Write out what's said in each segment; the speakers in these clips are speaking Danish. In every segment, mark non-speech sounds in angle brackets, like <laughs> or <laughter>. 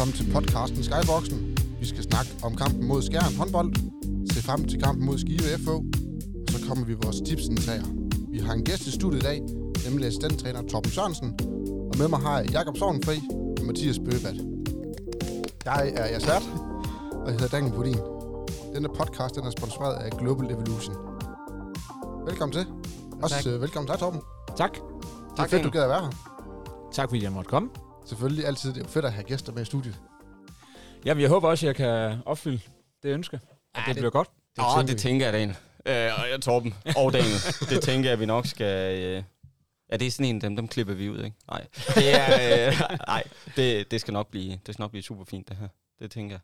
velkommen til podcasten Skyboxen. Vi skal snakke om kampen mod Skjern håndbold, se frem til kampen mod Skive FO, og så kommer vi vores tipsindtager. Vi har en gæst i studiet i dag, nemlig assistenttræner Torben Sørensen, og med mig har jeg Jakob Sovnfri og Mathias Bøgebat. Jeg er jeres vært, og jeg hedder Daniel Budin. Denne podcast den er sponsoreret af Global Evolution. Velkommen til. Også Tak. øh, velkommen til dig, Torben. Tak. Det er Tak, fedt, du gad at være her. Tak fordi jeg måtte komme. Selvfølgelig altid det er fedt at have gæster med i studiet. Jamen, jeg håber også, at jeg kan opfylde det ønske. Ja, det, det bliver godt. Åh, oh, det tænker jeg, Daniel. Øh, og jeg, Torben. Og Daniel. <laughs> det tænker jeg, vi nok skal... Øh, ja, det er sådan en af dem, dem klipper vi ud, ikke? Nej. Det er... <laughs> Øh, nej, det, det, skal nok blive, det skal nok blive super fint, det her. Det tænker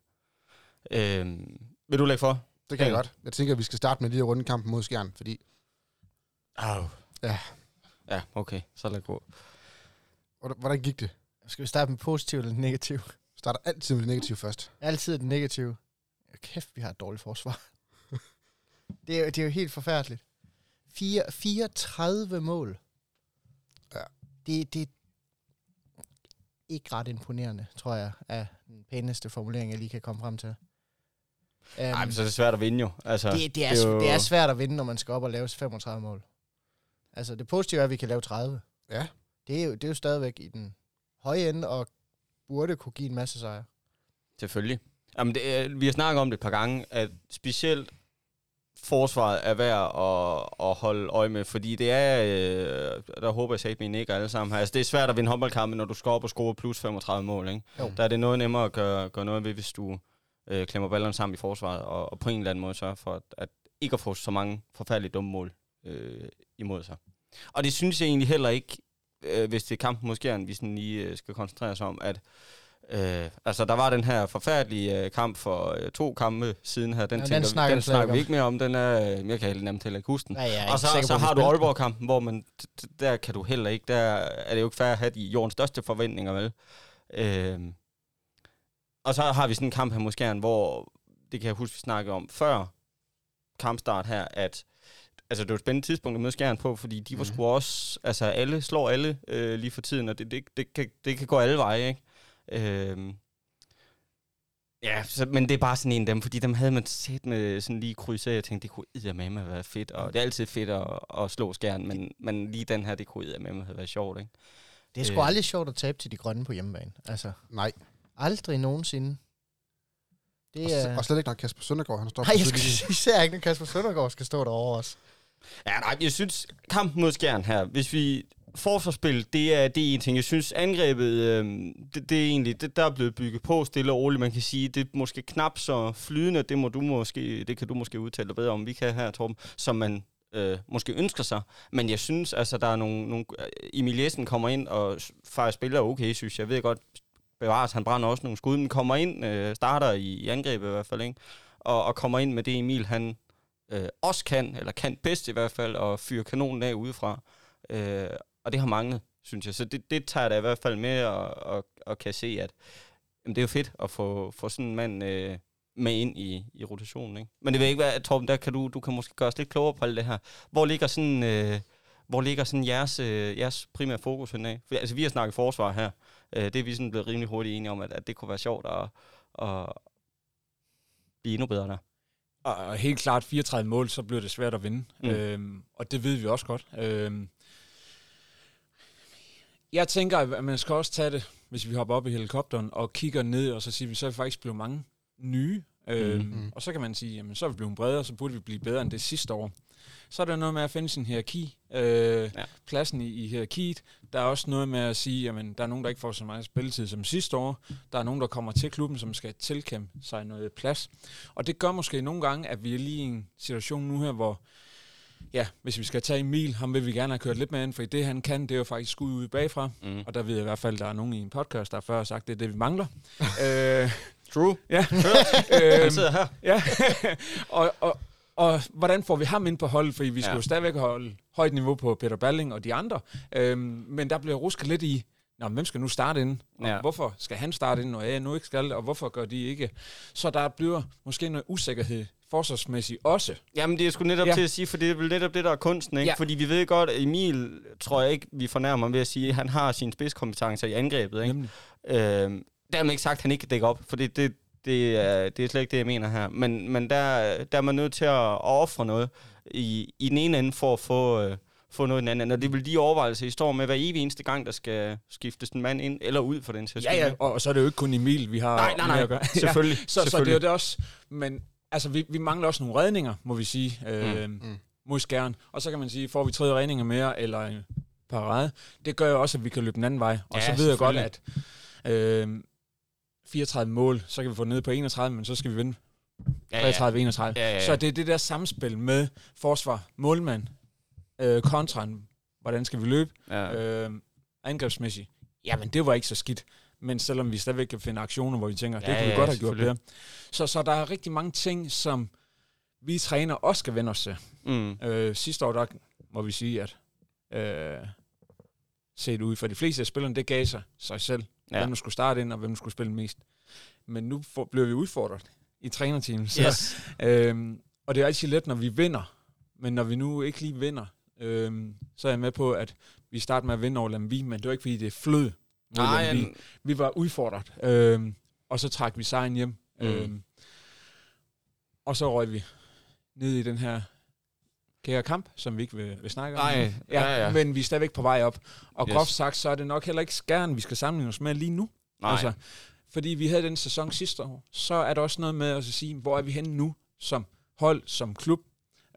jeg. Øh, vil du lægge for? Det kan jeg godt. Jeg tænker, at vi skal starte med lige at runde kampen mod Skjern, fordi Au. Ja. Ja, okay. Så lad gå. hvordan gik det? Skal vi starte med positivt eller negativt? Vi starter altid med det negative først. Altid det negative. Kæft, vi har et dårligt forsvar. <laughs> det, er, det er jo helt forfærdeligt. Fire, 34 mål. Ja. Det, det er ikke ret imponerende, tror jeg, er den pæneste formulering, jeg lige kan komme frem til. Um, Nej, men så er det svært at vinde jo. Altså, det, det, er, det er jo- det er svært at vinde, når man skal op og lave 35 mål. Altså, det positive er, at vi kan lave 30. Ja. Det er jo, det er jo stadigvæk i den høje ende, og burde kunne give en masse sejre. Selvfølgelig. Jamen, det vi har snakket om det et par gange, at specielt forsvaret er værd at, at holde øje med, fordi det er, øh, der håber jeg sagt mine ikke alle sammen her, altså det er svært at vinde håndboldkampe, når du skal op og score plus 35 mål, ikke? Jo. Der er det noget nemmere at gøre, gøre noget ved, hvis du øh, klemmer ballerne sammen i forsvaret, og, og på en eller anden måde sørge for, at, at ikke at få så mange forfærdelige dumme mål øh, imod sig. Og det synes jeg egentlig heller ikke, øh, hvis det er kampen mod Skjern, vi sådan lige øh, skal koncentrere os om, at Øh, altså, der var den her forfærdelige øh, kamp for øh, to kampe siden her. Den, Ja, den tænker, snakker den vi slet snakker ikke vi ikke mere om. Den er, øh, jeg kan nemt heller ikke huske den. Nej, og så, så har du. Aalborg-kampen, hvor man, der kan du heller ikke, der er det jo ikke fair at have de jordens største forventninger, vel? Øh, og så har vi sådan en kamp her mod Skjern, hvor, det kan jeg huske, vi snakkede om før kampstart her, at altså det var et spændende tidspunkt at møde Skjern på, fordi de var Mhm. sgu også, altså alle slår alle øh, lige for tiden, og det, det, det, kan, det kan gå alle veje, ikke? Øh, ja, så, men det er bare sådan en af dem, fordi dem havde man set med sådan lige krydse, jeg tænkte, det kunne med med være fedt, og det er altid fedt at, at slå Skjern, men, men lige den her, det kunne med med have været sjovt, ikke? Det er sgu Øh. aldrig sjovt at tabe til de grønne på hjemmebane. Altså, Nej. aldrig nogensinde. Det Og, er... og slet ikke, når Kasper Søndergaard han står Nej, jeg skal især ikke, når Kasper Søndergaard skal stå derovre også. Ja, nej, jeg synes, kampen mod Skjern her, hvis vi forsvarsspil, det er, det er en ting. Jeg synes, angrebet, øh, det, det er egentlig, det, der er blevet bygget på stille og roligt. Man kan sige, det er måske knap så flydende, det, må du måske, det kan du måske udtale dig bedre om, vi kan her, Torben, som man øh, måske ønsker sig. Men jeg synes, altså, der er nogle, nogle øh, Emil Jessen kommer ind og faktisk spiller okay, synes jeg. Jeg ved godt, bevares, han brænder også nogle skud, men kommer ind, øh, starter i, i angrebet i hvert fald, ikke? Og, og kommer ind med det Emil, han øh, også kan, eller kan bedst i hvert fald, og fyre kanonen af udefra. Øh, og det har manglet, synes jeg. Så det, det tager jeg da i hvert fald med, og, og, og kan se, at jamen, det er jo fedt at få, få sådan en mand øh, med ind i, i rotationen. Ikke? Men det vil ikke være, Torben, der kan du, du kan måske gøre os lidt klogere på alt det her. Hvor ligger sådan, øh, hvor ligger sådan jeres, øh, jeres primære fokus henad? For, altså, vi har snakket forsvar her. Øh, det er vi sådan blevet rimelig hurtigt enige om, at, at det kunne være sjovt at, at blive endnu bedre der. Og helt klart 34 mål, så bliver det svært at vinde. Mm. Øhm, og det ved vi også godt. Øhm, jeg tænker, at man skal også tage det, hvis vi hopper op i helikopteren og kigger ned, og så siger vi, så er vi faktisk blevet mange nye. Øhm, Mhm. Og så kan man sige, jamen så er vi blevet bredere, så burde vi blive bedre end det sidste år. Så er der noget med at finde sin hierarki, øh, Ja. pladsen i, i hierarkiet. Der er også noget med at sige, jamen der er nogen, der ikke får så meget spilletid som sidste år. Der er nogen, der kommer til klubben, som skal tilkæmpe sig noget plads. Og det gør måske nogle gange, at vi er lige i en situation nu her, hvor ja, hvis vi skal tage Emil, ham vil vi gerne have kørt lidt med ind, for det han kan, det er jo faktisk skud ud bagfra. Mm. Og der ved jeg i hvert fald, at der er nogen i en podcast, der før har sagt, det er det, vi mangler. <laughs> øh, True. ja. <laughs> Han øhm, sidder her. ja. <laughs> og, og, og hvordan får vi ham ind på holdet? Fordi vi Ja. jo stadigvæk holde højt niveau på Peter Balling og de andre. Øhm, men der bliver rusket lidt i, Nå, men hvem skal nu starte ind? Og Ja. hvorfor skal han starte ind, når jeg nu ikke skal? Og hvorfor gør de ikke? Så der bliver måske noget usikkerhed forsvarsmæssigt også. Jamen, det er sgu netop ja. Til at sige, for det er vel netop det, der er kunsten, ikke? Ja. Fordi vi ved godt, at Emil, tror jeg ikke, vi fornærmer ved at sige, at han har sine spidskompetencer i angrebet, ikke? Nemlig. Øhm, dermed ikke sagt, at han ikke kan dække op, for det, det, det, er, det er slet ikke det, jeg mener her. Men, men der, der er man nødt til at, ofre noget i, i den ene ende for at få, øh, få noget i den anden. Og det vil de overvejelser, I står med hver evig eneste gang, der skal skiftes en mand ind eller ud for den sags Ja, ja, og, og så er det jo ikke kun Emil, vi har Nej, nej, med nej. at gøre. <laughs> Selvfølgelig. Så, så det er selvfølgelig. jo det også. Men altså, vi, vi mangler også nogle redninger, må vi sige, øh, Mm. mod skæren. Og så kan man sige, får vi tredje redninger mere, eller en parade, det gør jo også, at vi kan løbe den anden vej. Og Ja, så ved jeg godt, selvfølgelig. at øh, 34 mål, så kan vi få det ned på 31, men så skal vi vinde Ja, ja. 33-31. Ja, ja, ja. Så det er det der samspil med forsvar, målmand, øh, kontra, en- hvordan skal vi løbe, Ja. øh, angrebsmæssigt. Jamen, det var ikke så skidt. Men selvom vi stadigvæk kan finde aktioner, hvor vi tænker, det Ja, kunne vi ja, godt have gjort bedre. Så, så der er rigtig mange ting, som vi træner også skal vende os til. Mm. Øh, sidste år, der må vi sige, at øh, set ud for de fleste af spillerne, det gav sig sig selv. Ja. Hvem der skulle starte ind, og hvem der skulle spille mest. Men nu får, bliver vi udfordret i trænerteamet. Så, Yes. <laughs> Øhm, og det er altid let, når vi vinder. Men når vi nu ikke lige vinder, øhm, så er jeg med på, at vi starter med at vinde over Lemvi, men det var ikke, fordi det er flød Nej, Lemvig. Vi var udfordret, øhm, og så trak vi sejren hjem. Mm. Øhm, og så røg vi ned i den her kære kamp, som vi ikke vil, vil snakke om. Nej, ja, ja, ja. Men vi er stadigvæk på vej op. Og Yes. groft sagt, så er det nok heller ikke skærn, vi skal sammenligne os med lige nu. Nej. Altså, fordi vi havde den sæson sidste år, så er der også noget med at sige, hvor er vi henne nu som hold, som klub,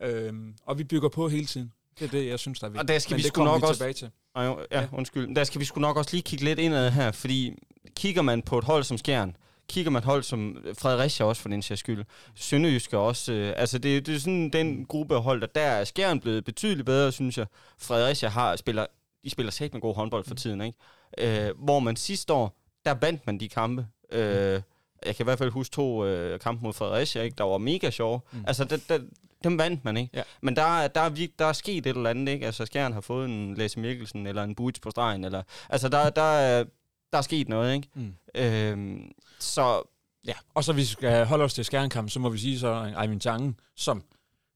øhm, og vi bygger på hele tiden. Det er det, jeg synes, der er vigtigt. Og der skal Men vi det kommer nok vi også- tilbage til. Ej, Ja. undskyld. Der skal vi sgu nok også lige kigge lidt indad her, fordi kigger man på et hold som Skjern, kigger man hold som Fredericia også for den sags skyld, Sønderjysk er også, øh, altså det, det er sådan den gruppe af hold, der der er Skjern blevet betydeligt bedre, synes jeg. Fredericia har, spiller, de spiller sæt med god håndbold for tiden, ikke? Øh, hvor man sidste år, der vandt man de kampe. Øh, jeg kan i hvert fald huske to øh, kampe mod Fredericia, ikke? der var mega sjove. Mm. Altså, der, der, dem vandt man, ikke? Ja. Men der, er- der, er, der er sket et eller andet, ikke? Altså, Skjern har fået en Lasse Mikkelsen, eller en Buits på stregen, eller... Altså, der, der, er, der er sket noget, ikke? Mm. Øhm, så Ja, og så hvis vi skal holde os til skærnkamp, så må vi sige så en Eivind Tangen, som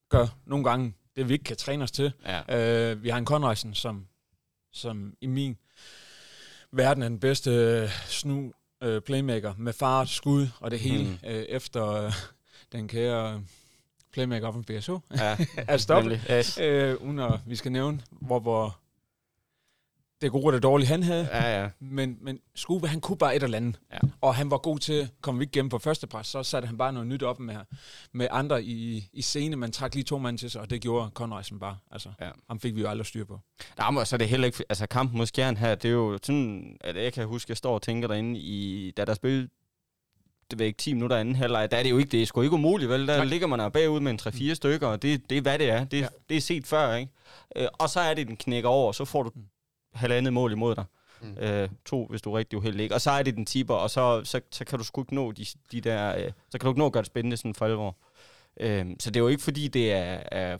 gør nogle gange det, vi ikke kan træne os til. ja. Øh, vi har en Conrejsen, som, som i min verden er den bedste øh, snu øh, playmaker med fart, skud og det hele, Mm. øh, efter øh, den kære øh, playmaker op BSH. ja <laughs> er stoppet. Yes. Øh, uden at vi skal nævne, hvor, hvor det gode og det dårlige han havde. Ja, ja. Men, men Skube, han kunne bare et eller andet. Ja. Og han var god til, kom vi ikke gennem på første pres, så satte han bare noget nyt op med, med andre i, i scene. Man trak lige to mand til sig, og det gjorde Conrejsen bare. Altså, Ja. ham fik vi jo aldrig styr på. Nej, men så er det heller ikke... Altså, kampen mod Skjern her, det er jo sådan, at jeg kan huske, at jeg står og tænker derinde i... Da der spil det ved ikke, 10 minutter anden halvleg, der er det jo ikke, det er sgu ikke umuligt, vel? Der Nej. ligger man der bagud med en 3-4 stykker, og det, det er, hvad det er. Det, ja. Ja. det er set før, ikke? Øh, og så er det, den knækker over, og så får du Mm. Halvandet mål imod dig. Mm. Øh, to, hvis du er rigtig uheldig, ikke? Og så er det den tipper, og så, så, så kan du sgu ikke nå de, de der... Øh, så kan du ikke nå at gøre det spændende sådan for alvor. Øh, så det er jo ikke, fordi det er... er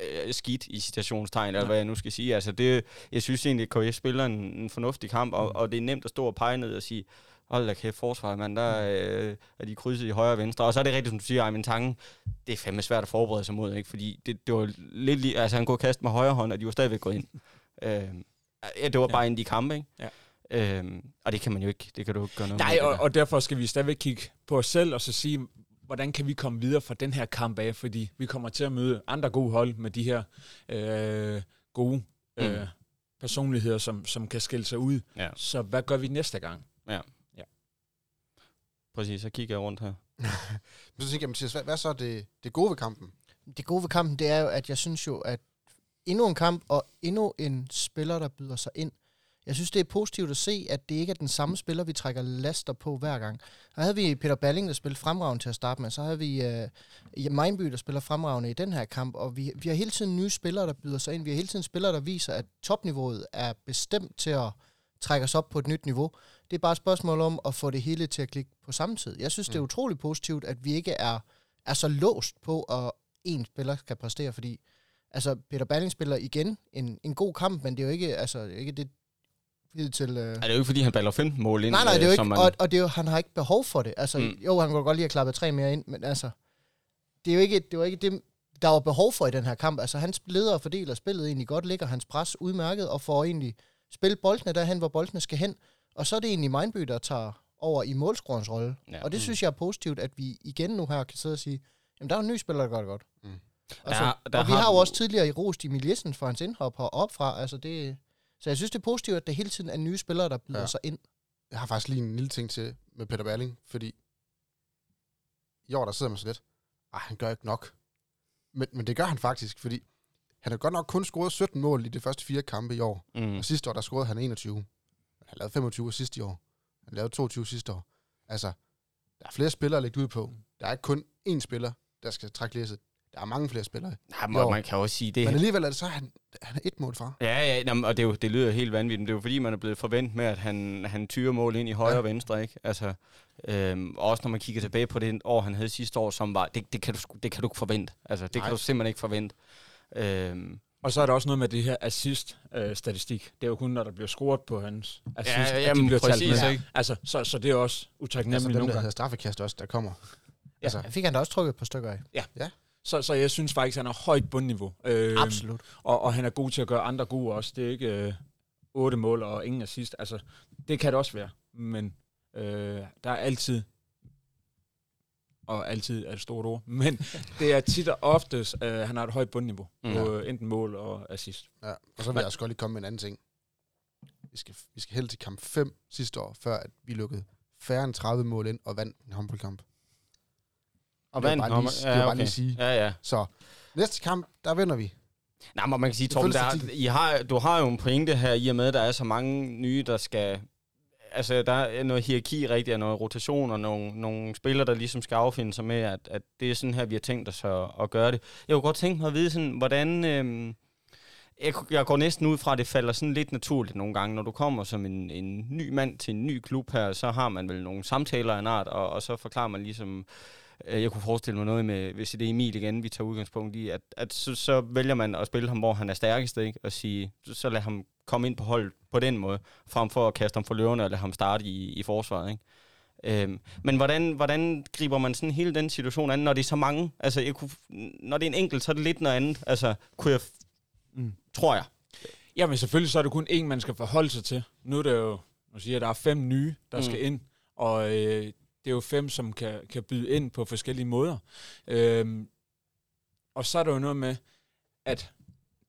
øh, skidt i citationstegn, eller Nej. hvad jeg nu skal sige. Altså det, jeg synes egentlig, at KF spiller en, en fornuftig kamp, og, og det er nemt at stå og pege ned og sige, hold da kæft, forsvar, man, der øh, er de krydset i højre og venstre. Og så er det rigtigt, som du siger, Armin Tangen, det er fandme svært at forberede sig mod, ikke? fordi det, det var lidt lige, altså han kunne kaste med højre hånd, og de var stadigvæk gået ind. Øh, ja, det var bare Ja. ind i kampe, ikke? Ja. Øhm, og det kan man jo ikke, det kan du ikke gøre noget Nej, med. og, og derfor skal vi stadigvæk kigge på os selv, og så sige, hvordan kan vi komme videre fra den her kamp af, fordi vi kommer til at møde andre gode hold med de her øh, gode øh, Mm. personligheder, som, som kan skille sig ud. Ja. Så hvad gør vi næste gang? Præcis, så kigger jeg rundt her. <laughs> Så tænker jeg, Mathias, hvad, hvad så er det, det gode ved kampen? Det gode ved kampen, det er jo, at jeg synes jo, at endnu en kamp og endnu en spiller, der byder sig ind. Jeg synes, det er positivt at se, at det ikke er den samme spiller, vi trækker laster på hver gang. Der havde vi Peter Balling, der spillede fremragende til at starte med. Så havde vi uh, Meinby, der spiller fremragende i den her kamp. Og vi, vi har hele tiden nye spillere, der byder sig ind. Vi har hele tiden spillere, der viser, at topniveauet er bestemt til at trække os op på et nyt niveau. Det er bare et spørgsmål om at få det hele til at klikke på samme tid. Jeg synes, mm. det er Mm. utrolig positivt, at vi ikke er, er så låst på, at en spiller skal præstere, fordi altså, Peter Balling spiller igen en, en god kamp, men det er jo ikke, altså, det er ikke det til... Øh... Er det jo ikke, fordi han baller 15 mål ind? Nej, nej, det er jo øh, ikke, man, og, og det er jo, han har ikke behov for det. Altså, Mm. mm. jo, han kunne godt lige have klappet tre mere ind, men altså, det er jo ikke det, var ikke det der var behov for i den her kamp. Altså, han leder og fordeler spillet egentlig godt, ligger hans pres udmærket, og får egentlig spillet boldene derhen, hvor boldene skal hen, Og så er det egentlig Mindby, der tager over i målscorerens rolle. Ja. Og det synes jeg er positivt, at vi igen nu her kan sidde og sige, jamen der er en ny spiller, der gør det godt. Mm. Altså, Der- der og vi har har jo også tidligere i rost Emil Jessen for hans indhop heroppe fra. Altså det, så jeg synes, det er positivt, at der hele tiden er nye spillere, der byder Ja. sig ind. Jeg har faktisk lige en lille ting til med Peter Berling, fordi i år, der sidder man så lidt, ej, han gør ikke nok. Men, men det gør han faktisk, fordi han har godt nok kun scoret 17 mål i de første fire kampe i år. Mm. Og sidste år, der scorede han 21. Han lavede 25 sidste i år. Han lavede 22 sidste år. Altså, der er flere spillere at lægge ud på. Der er ikke kun én spiller, der skal trække læsset. Der er mange flere spillere. Nej, man, man kan også sige det. Men alligevel er det så, han, han er et mål fra. Ja, ja, jamen, og det, er jo, det lyder helt vanvittigt, men det er jo fordi, man er blevet forventet med, at han, han tyrer mål ind i højre Ja. og venstre, ikke? Altså, øhm, og også når man kigger tilbage på det år, han havde sidste år, som var, det, det, kan, du, det kan du ikke forvente. Altså, det Nej. kan du simpelthen ikke forvente. Øhm, Og så er der også noget med det her assist-statistik. det er jo kun, når der bliver scoret på hans assist, Ja, at de jamen, bliver talt præcis, med. ikke? Altså, så, så det er også Altså utaknemmeligt dem, nogle der gange. hedder straffekast også, der kommer. Ja. Altså, Jeg fik han da også trykket på stykker af. Så, så jeg synes faktisk, at han har højt bundniveau. Øh, Absolut. og, og han er god til at gøre andre gode også. Det er ikke øh, otte mål og ingen assist. Altså, det kan det også være. Men øh, der er altid, og altid er et stort ord, <laughs> men det er tit og oftest, øh, han har et højt bundniveau. Mm. På øh, enten mål og assist. ja. Og så vil jeg også godt lige komme med en anden ting. Vi skal, vi skal helt til kamp 5 sidste år, før at vi lukkede færre end 30 mål ind og vandt en håndboldkamp. Og vandt bare lige- vil jeg bare lige sige. Ja, ja. Så næste kamp, der vinder vi. Nej, men man kan sige, Torben, der, I har, du har jo en pointe her, i og med, at der er så mange nye, der skal... Altså, der er noget hierarki rigtigt, og noget rotation, og nogle, nogle spillere, der ligesom skal affinde sig med, at, at det er sådan her, vi har tænkt os at, at gøre det. Jeg kunne godt tænke mig at vide, sådan, hvordan... Øhm, jeg, jeg går næsten ud fra, at det falder sådan lidt naturligt nogle gange, når du kommer som en, en ny mand til en ny klub her, så har man vel nogle samtaler af en art, og, og så forklarer man ligesom, øh, jeg kunne forestille mig noget med, hvis det er Emil igen, vi tager udgangspunkt i, at, at så, så vælger man at spille ham, hvor han er stærkest, ikke? og sige, så, lad ham komme ind på holdet på den måde, frem for at kaste ham for løverne og lade ham starte i, i forsvaret. Ikke? Øhm, men hvordan, hvordan griber man sådan hele den situation an, når det er så mange? Altså, jeg kunne, når det er en enkelt, så er det lidt noget andet. Altså, kunne jeg, Mm. tror jeg. Jamen selvfølgelig, så er det kun én, man skal forholde sig til. Nu er det jo, nu siger jeg, der er fem nye, der mm. skal ind, og øh, det er jo fem, som kan, kan byde ind på forskellige måder. Øhm, og så er der jo noget med, at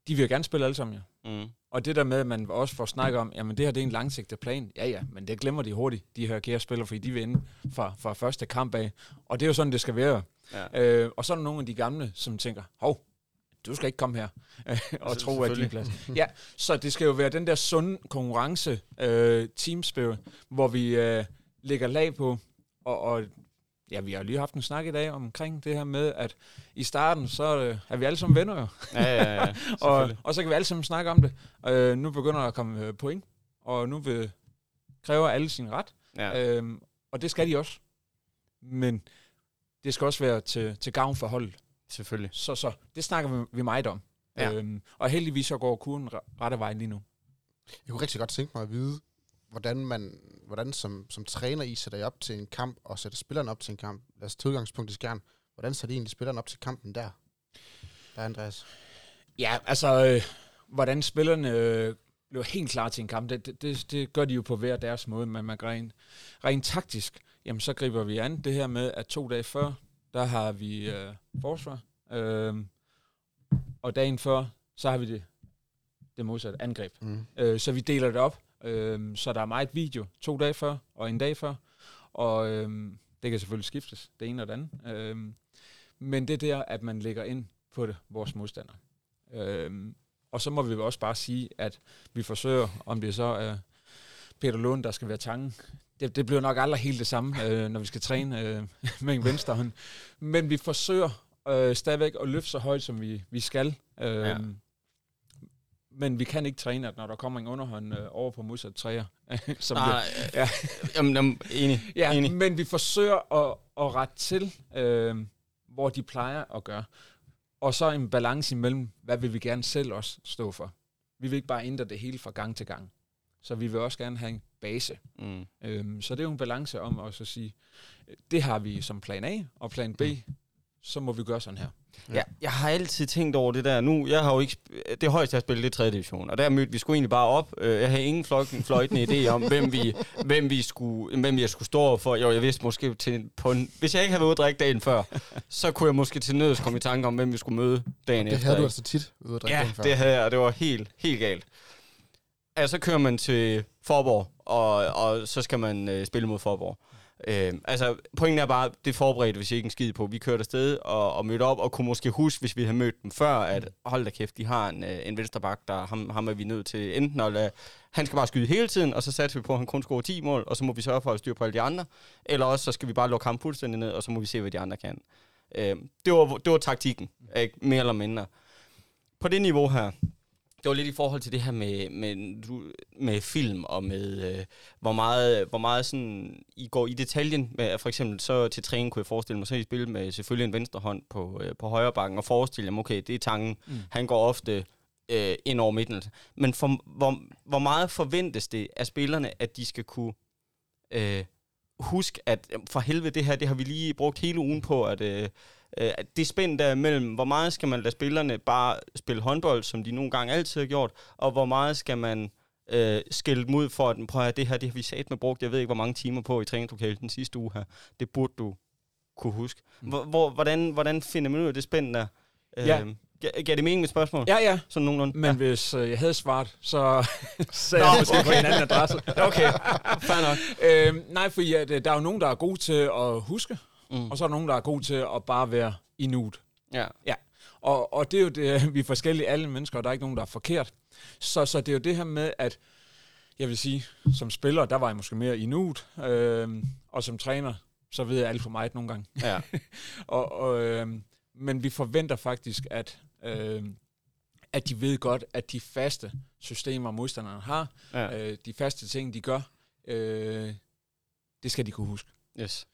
de vil jo gerne spille alle sammen, ja. Mm. Og det der med, at man også får snakket om, jamen det her det er en langsigtet plan. Ja, ja, men det glemmer de hurtigt, de her kære spillere, fordi de vil inde fra, fra første kamp af. Og det er jo sådan, det skal være. Ja. Øh, og så er der nogle af de gamle, som tænker, hov, du skal ikke komme her <laughs> og tro, at din plads. Ja, så det skal jo være den der sunde konkurrence, øh, team spirit, hvor vi øh, lægger lag på, og, og ja, vi har lige haft en snak i dag omkring det her med, at i starten, så øh, er vi alle sammen venner jo, Ja, ja, ja. <laughs> og, og så kan vi alle sammen snakke om det. Øh, nu begynder der at komme øh, point, og nu vil kræver alle sin ret, Ja. øhm, og det skal de også. Men det skal også være til, til gavn for holdet. Selvfølgelig. Så, så det snakker vi, vi meget om. Ja. Øhm, og heldigvis så går kurven re- rette vej lige nu. Jeg kunne rigtig godt tænke mig at vide, hvordan man hvordan som, som træner I sætter I op til en kamp, og sætter spillerne op til en kamp. Lad os tage udgangspunkt i skærn. Hvordan sætter I egentlig spillerne op til kampen der? Der er Andreas. Ja, altså, øh, hvordan spillerne øh, bliver helt klar til en kamp, det, det- det, gør de jo på hver deres måde, men man rent, rent taktisk, jamen så griber vi an det her med, at to dage før, der har vi øh, forsvar, øh, og dagen før, så har vi det, det modsatte angreb. Mm. Øh, så vi deler det op, øh, så der er meget video to dage før og en dag før, og øhm, det kan selvfølgelig skiftes, det ene og det andet. Øhm, men det er der, at man lægger ind på det, vores modstander. Øhm, og så må vi også bare sige, at vi forsøger, om det så er Peter Lund, der skal være tangen. Det, det bliver nok aldrig helt det samme, øh, når vi skal træne øh, <laughs> med en venstre hånd. Men vi forsøger øh, stadigvæk at løfte så højt, som vi, vi skal. Øh, Ja. Men vi kan ikke træne, at når der kommer en underhånd øh, over på modsat træer. <laughs> som Nej, det, ja. ja. Jamen, jamen, enig. ja, enig. men vi forsøger at, at rette til, øh, hvor de plejer at gøre. Og så en balance imellem, hvad vil vi gerne selv også stå for. Vi vil ikke bare ændre det hele fra gang til gang. Så vi vil også gerne have en base. Mm. Øhm, så det er jo en balance om at så sige, øh, det har vi som plan A, og plan B, så må vi gøre sådan her. Ja. Jeg, jeg har altid tænkt over det der. Nu, jeg har jo ikke... Det højeste, jeg har spillet, det er 3. division. Og der mødte vi skulle egentlig bare op. Øh, Jeg havde ingen fløjtende, fløjtende idé om, hvem vi, <laughs> hvem, vi skulle, hvem jeg skulle stå for. Jo, jeg vidste måske til, på en, Hvis jeg ikke havde været ude at drikke dagen før, så kunne jeg måske til nøds komme i tanke om, hvem vi skulle møde dagen Det efter. havde du altså tit ude at drikke Ja, den før. det havde jeg, og det var helt, helt galt. Altså, så kører man til Forborg, og, og så skal man øh, spille mod Forborg. Øh, altså, pointen er bare, det forberedte vi ikke en skid på. Vi kørte afsted og, og mødte op, og kunne måske huske, hvis vi havde mødt dem før, at hold da kæft, de har en, øh, en vensterbak, der ham, ham er vi nødt til enten at lade, han skal bare skyde hele tiden, og så satte vi på, at han kun scorer 10 mål, og så må vi sørge for at styre på alle de andre. Eller også, så skal vi bare lukke ham fuldstændig ned, og så må vi se, hvad de andre kan. Øh, det, var, det var taktikken, ikke? mere eller mindre. På det niveau her, det var lidt i forhold til det her med, med, med film og med, øh, hvor, meget, hvor meget sådan, I går i detaljen. Med, for eksempel så til træning kunne jeg forestille mig, så I spillet med selvfølgelig en venstre hånd på, øh, på højre bakken, og forestille jer, okay, det er tangen. Mm. Han går ofte øh, ind over midten. Men for, hvor, hvor meget forventes det af spillerne, at de skal kunne øh, huske, at for helvede, det her, det har vi lige brugt hele ugen på, at, øh, øh, det spænd der mellem, hvor meget skal man lade spillerne bare spille håndbold, som de nogle gange altid har gjort, og hvor meget skal man øh, skælde dem ud for, at prøv at det her, det har vi sat med brugt, jeg ved ikke, hvor mange timer på i træningslokalet den sidste uge her. Det burde du kunne huske. Hvor, hvor, hvordan, hvordan finder man ud af det spænd der? Øh, Ja. Gav det mening med spørgsmål? Ja, ja. Sådan nogenlunde? Men ja. hvis øh, jeg havde svaret, så <laughs> sagde jeg måske på en anden adresse. Okay, fair nok. øhm, nej, fordi at, øh, der er jo nogen, der er gode til at huske, Mm. og så er der nogen, der er gode til at bare være i nuet. Ja. Ja, og, og det er jo det, <laughs> vi er forskellige alle mennesker, og der er ikke nogen, der er forkert. Så, så det er jo det her med, at jeg vil sige, som spiller, der var jeg måske mere i nuet, øhm, og som træner, så ved jeg alt for meget nogle gange. ja. <laughs> Og, og, øhm, men vi forventer faktisk, at, øhm, at de ved godt, at de faste systemer, modstanderne har, ja. øh, de faste ting, de gør, øh, det skal de kunne huske. Yes.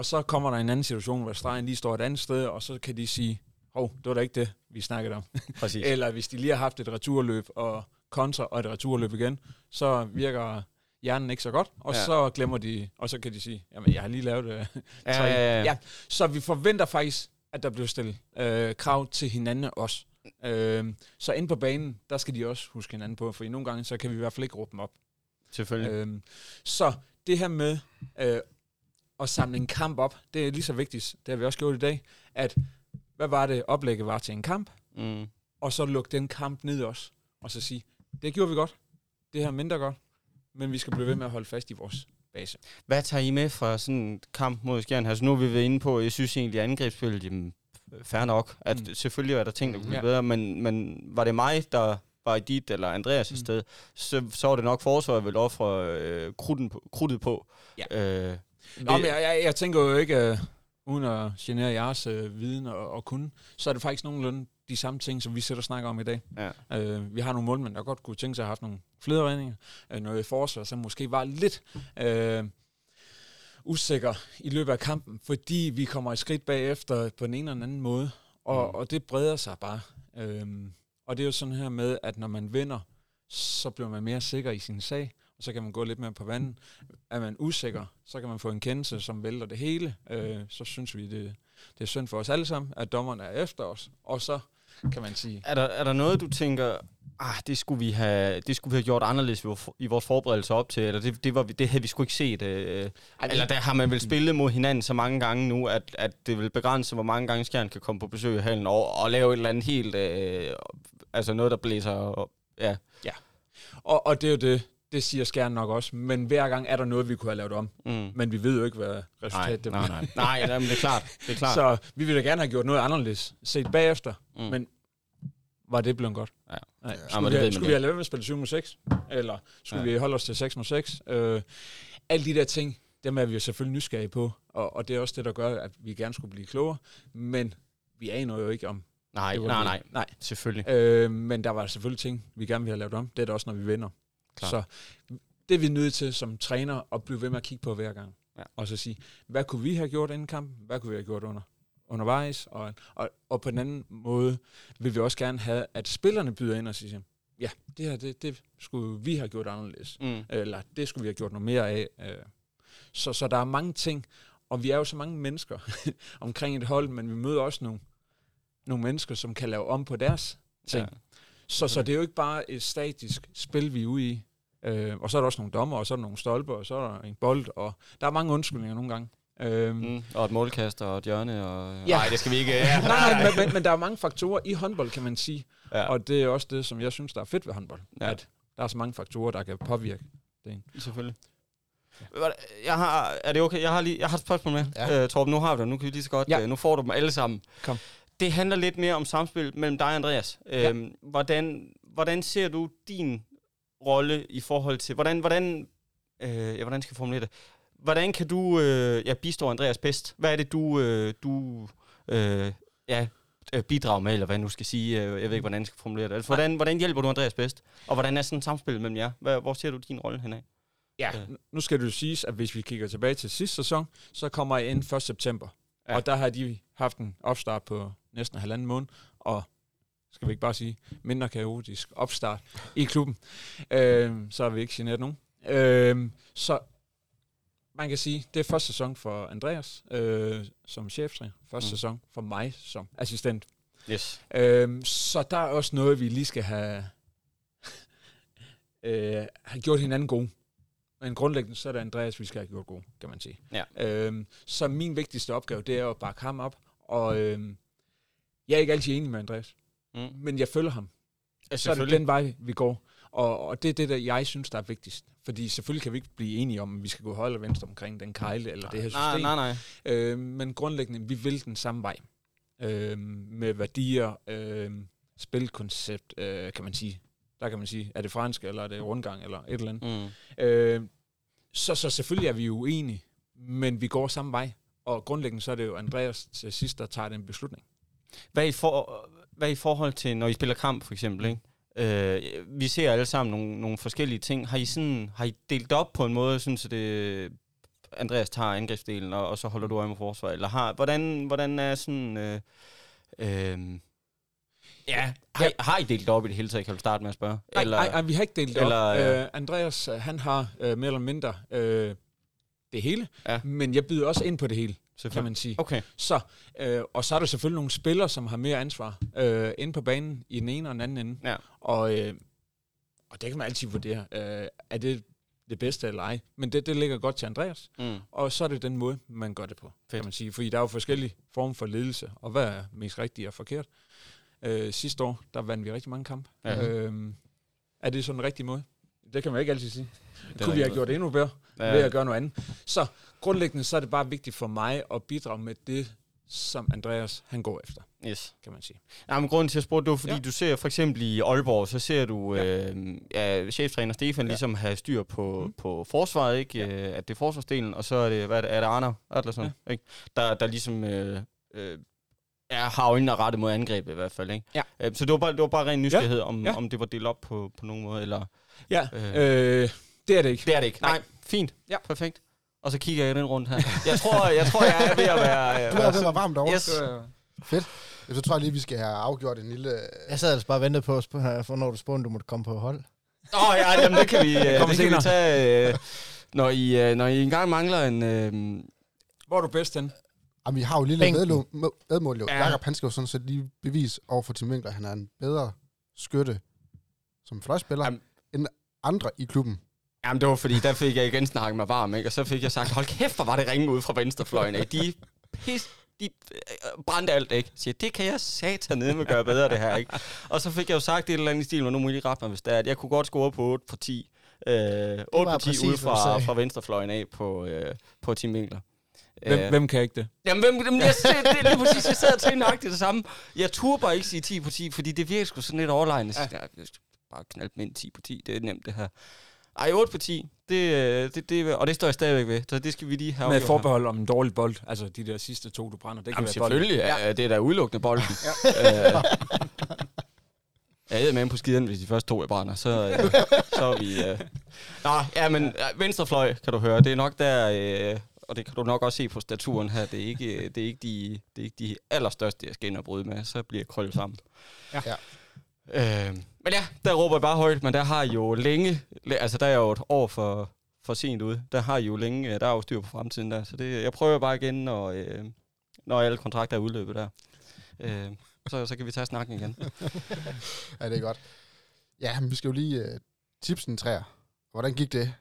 Og så kommer der en anden situation, hvor stregen lige står et andet sted, og så kan de sige, hov, det var da ikke det, vi snakkede om. Præcis. <laughs> Eller hvis de lige har haft et returløb og kontra og et returløb igen, så virker hjernen ikke så godt, og Ja. så glemmer de, og så kan de sige, jamen jeg har lige lavet øh, Ja, ja, ja. ja. Så vi forventer faktisk, at der bliver stillet øh, krav til hinanden også. Øh, så inde på banen, der skal de også huske hinanden på, for nogle gange, så kan vi i hvert fald ikke råbe dem op. Selvfølgelig. Øhm, så det her med øh, at samle en kamp op, det er lige så vigtigt, det har vi også gjort i dag, at hvad var det oplægget var til en kamp, Mm. og så lukke den kamp ned også, og så sige, det gjorde vi godt, det her er mindre godt, men vi skal blive ved med at holde fast i vores base. Hvad tager I med fra sådan en kamp mod Skjern? Altså nu har vi været inde på, jeg synes egentlig, at angrebsspillet, jamen, fair nok. At Mm. selvfølgelig er der ting, der kunne blive Ja. bedre, men, men var det mig, der var i dit eller Andreas' mm. Sted, så, så var det nok forsvaret, vil ofre øh, krudten på, krudtet på. Ja. Øh, Nå, men jeg, jeg, jeg tænker jo ikke, øh, uden at genere jeres øh, viden og, og kunne, så er det faktisk nogenlunde de samme ting, som vi sætter og snakker om i dag. ja. Øh, vi har nogle målmænd, der godt kunne tænke sig at have haft nogle flederredninger, øh, noget forsvar, som måske var lidt øh, usikker i løbet af kampen, fordi vi kommer et skridt bagefter på den ene eller den anden måde, og, Mm. og det breder sig bare. Øh, og det er jo sådan her med, at når man vinder, så bliver man mere sikker i sin sag, og så kan man gå lidt mere på vandet. Er man usikker, så kan man få en kendelse, som vælter det hele. Øh, så synes vi, det, det er synd for os alle sammen, at dommerne er efter os. Og så kan man sige, Er, der, er der noget, du tænker, ah, det skulle vi have, det skulle vi have gjort anderledes i vor- i vores forberedelse op til, eller det, det, var, vi- det havde vi sgu ikke set? Øh, eller der har man vel spillet mod hinanden så mange gange nu, at, at det vil begrænse, hvor mange gange Skjern kan komme på besøg i hallen, og, og lave et eller andet helt, øh, altså noget, der blæser op. Ja. Og, og det er jo det, det siger Skjern nok også. Men hver gang er der noget, vi kunne have lavet om. Mm. Men vi ved jo ikke, hvad Nej, resultatet nej, bliver. nej. Nej, nej, men det er klart. Det er klart. Så vi ville da gerne have gjort noget anderledes set bagefter. Mm. Men var det blevet godt? Ja. Nej. Ja, Skulle, men vi, det have, man skulle vi have lavet med at spille 7 mod 6? Eller skulle Ja. vi holde os til 6 mod 6? Øh, alle de der ting, dem er vi jo selvfølgelig nysgerrige på. Og, og det er også det, der gør, at vi gerne skulle blive klogere. Men vi aner jo ikke om... nej, nej, nej. Nej. Selvfølgelig. Øh, men der var selvfølgelig ting, vi gerne ville have lavet om. Det er det også, når vi vinder. Klart. Så det er vi nødt til som træner at blive ved med at kigge på hver gang. Ja. Og så sige, hvad kunne vi have gjort inden kampen? Hvad kunne vi have gjort under, undervejs? Og, og, og på den anden måde vil vi også gerne have, at spillerne byder ind og siger, ja, det her, det, det skulle vi have gjort anderledes. Mm. Eller det skulle vi have gjort noget mere af. Øh, Så, så der er mange ting, og vi er jo så mange mennesker <laughs> omkring et hold, men vi møder også nogle, nogle mennesker, som kan lave om på deres ting. Ja. Så, så det er jo ikke bare et statisk spil, vi er ude i. Øh, og så er der også nogle dommer, og så er der nogle stolper, og så er der en bold, og der er mange undskyldninger nogle gange. Øh, mm. Og et målkast og et hjørne. Og... Ja. Nej, det skal vi ikke. <laughs> Ja. Nej, nej, men, men, men der er mange faktorer i håndbold, kan man sige. Ja. Og det er også det, som jeg synes, der er fedt ved håndbold. Ja. At der er så mange faktorer, der kan påvirke det. Selvfølgelig. Jeg har, er det okay? Jeg har, lige, jeg har et spørgsmål med. Ja. Ja. Uh, Torben, nu har du det. Nu kan vi lige så godt. Ja. Ja. Uh, nu får du dem alle sammen. Kom. Det handler lidt mere om samspil mellem dig og Andreas. Uh, Ja. hvordan, hvordan ser du din rolle i forhold til... Hvordan, hvordan, uh, ja, hvordan skal jeg formulere det? Hvordan kan du uh, ja, bistå Andreas bedst? Hvad er det, du, uh, du uh, ja, øh, bidrager med, eller hvad jeg nu skal sige? Uh, jeg ved ikke, hvordan jeg skal formulere det. Altså, hvordan, hvordan hjælper du Andreas bedst? Og hvordan er sådan et samspil mellem jer? Hvad, hvor ser du din rolle henad? Ja, Ja. nu skal det jo siges, at hvis vi kigger tilbage til sidste sæson, så kommer jeg ind 1. september. Ja. Og der har de haft en opstart på næsten en halvanden måned, og skal vi ikke bare sige, mindre kaotisk opstart i klubben. Øh, så har vi ikke generet nogen. Øh, så man kan sige, det er første sæson for Andreas øh, som cheftræner, første Mm. sæson for mig som assistent. Yes. Øhm, så der er også noget, vi lige skal have, <laughs> øh, have gjort hinanden gode. Men grundlæggende, så er det Andreas, vi skal have gjort gode, kan man sige. Ja. Øhm, så min vigtigste opgave, det er at bakke ham op. Og øhm, jeg er ikke altid enig med Andreas, Mm. men jeg følger ham. Ja, Så er det den vej, vi går. Og, og det er det, der jeg synes, der er vigtigst. Fordi selvfølgelig kan vi ikke blive enige om, at vi skal gå højre eller venstre omkring den kejle eller det her system. Nej, nej, nej. Øh, men grundlæggende, vi vil den samme vej. Øh, med værdier, øh, spilkoncept, øh, kan man sige. Der kan man sige, er det fransk, eller er det rundgang, eller et eller andet. Mm. Øh, så, så selvfølgelig er vi uenige, men vi går samme vej. Og grundlæggende så er det jo Andreas til sidst, der tager den beslutning. Hvad, i for, hvad i forhold til, når I spiller kamp, for eksempel, ikke? Øh, vi ser alle sammen nogle, nogle forskellige ting. Har I, sådan, har I delt op på en måde, synes at det, Andreas tager angrebsdelen, og, og så holder du øje med forsvar? Eller har, hvordan, hvordan er sådan... Øh, øh, ja, har, I- har I delt op i det hele taget, kan du starte med at spørge? Nej, nej, nej, vi har ikke delt eller, op. øh, Øh, Andreas, øh, han har øh, mere eller mindre øh, det hele, Ja. men jeg byder også ind på det hele, kan man sige. Okay. Så, øh, og så er der selvfølgelig nogle spillere, som har mere ansvar øh, inde på banen i den ene og den anden ende. Ja. Og, øh, og det kan man altid vurdere. Øh, er det det bedste eller ej? Men det, det ligger godt til Andreas. Mm. Og så er det den måde, man gør det på, Fedt. kan man sige. Fordi der er jo forskellige former for ledelse, og hvad er mest rigtigt og forkert. Øh, sidste år, der vandt vi rigtig mange kampe. Ja. Øh, er det sådan en rigtig måde? Det kan man ikke altid sige. er Det Kunne vi have gjort det endnu bedre Ja. ved at gøre noget andet. Så grundlæggende så er det bare vigtigt for mig at bidrage med det, som Andreas han går efter, Yes. kan man sige. Ja, men grunden til at spørge, det var, fordi ja. Du ser for eksempel i Aalborg, så ser du Ja. Øh, ja, cheftræner Stefan ja. Ligesom have styr på, mm. På forsvaret, ikke? Ja. Øh, at det er forsvarsdelen, og så er det, hvad er det, er det Arner Adlersen, ja. ikke? Der, der ligesom øh, øh, ja, har øjnene rettet mod angrebet i hvert fald, ikke? Ja. Øh, så det var bare, det var bare ren nysgerrighed, ja. om, Ja. om det var delt op på, på nogen måde, eller... Ja, Øh. øh, det er det ikke. Det er det ikke. Nej, Nej. fint. Ja. Perfekt. Og så kigger jeg den rundt her. <laughs> Jeg tror, jeg, tror, jeg er ved at være... Du er ved at være varmt over. Yes. Fedt. Så tror jeg lige, vi skal have afgjort en lille... Jeg sad altså bare og ventede på, når du spurgte, om du måtte komme på hold. Åh oh, ja, jamen, det kan vi, <laughs> øh, det kan vi tage, øh, når, I, øh, når I engang mangler en... Øh, Hvor er du bedst hen? Jamen, vi har jo lille vedmål jo. Ja. Ja. Jakob, han skal jo sådan set lige bevise over for Tim Winkler, at han er en bedre skytte som fløjspiller Jamen. Andre i klubben. jamen, det var fordi, der fik jeg igen snakket mig varm, ikke? Og så fik jeg sagt, hold kæft, hvor var det ringe ud fra venstrefløjen, ikke? De pis, de øh, brændte alt, ikke? Så siger, det kan jeg satan ned med gøre bedre, det her, ikke? Og så fik jeg jo sagt et eller andet i stil, og nu må I lige rette mig, hvis det er, at jeg kunne godt score på 8 på 10. Øh, 8 var på 10 præcis, ude fra, fra venstrefløjen af på, øh, på Team Winkler. Hvem, Øh, hvem kan ikke det? Jamen, hvem, hvem jeg, det, det er lige præcis, jeg sad og tænkte nøjagtigt det samme. Jeg turde bare ikke sige 10 på 10, fordi det virker sgu sådan lidt overlegnet. Ja. Bare knalde med en 10 på 10, det er nemt det her. Ej, 8 på 10, det, øh, det, det, og det står jeg stadigvæk ved, så det skal vi lige have Med afgjort her. forbehold om en dårlig bold. Altså de der sidste to, du brænder. Det kan Jamen være bolden. selvfølgelig, ja. det er da udelukkende bolden. <laughs> ja. øh, jeg er med på skideren, hvis de første to jeg brænder, så, øh, så er vi... Øh. Nå, ja, men øh, venstrefløj, kan du høre, det er nok der... Øh, og det kan du nok også se på staturen her, det er ikke, det er ikke, de, det er ikke de allerstørste, jeg skal ind og bryde med, så bliver jeg krøllet sammen. Ja. Øh, men ja, der råber jeg bare højt, men der har jo længe, altså der er jo et år for, for sent ud. Der har jo længe, øh, der er jo styr på fremtiden der. Så det, jeg prøver bare igen, når, øh, når alle kontrakter er udløbet der. Øh, så, så kan vi tage snakken igen. <laughs> Ja, det er godt. Ja, men vi skal jo lige uh, tipsen træer. Hvordan gik det?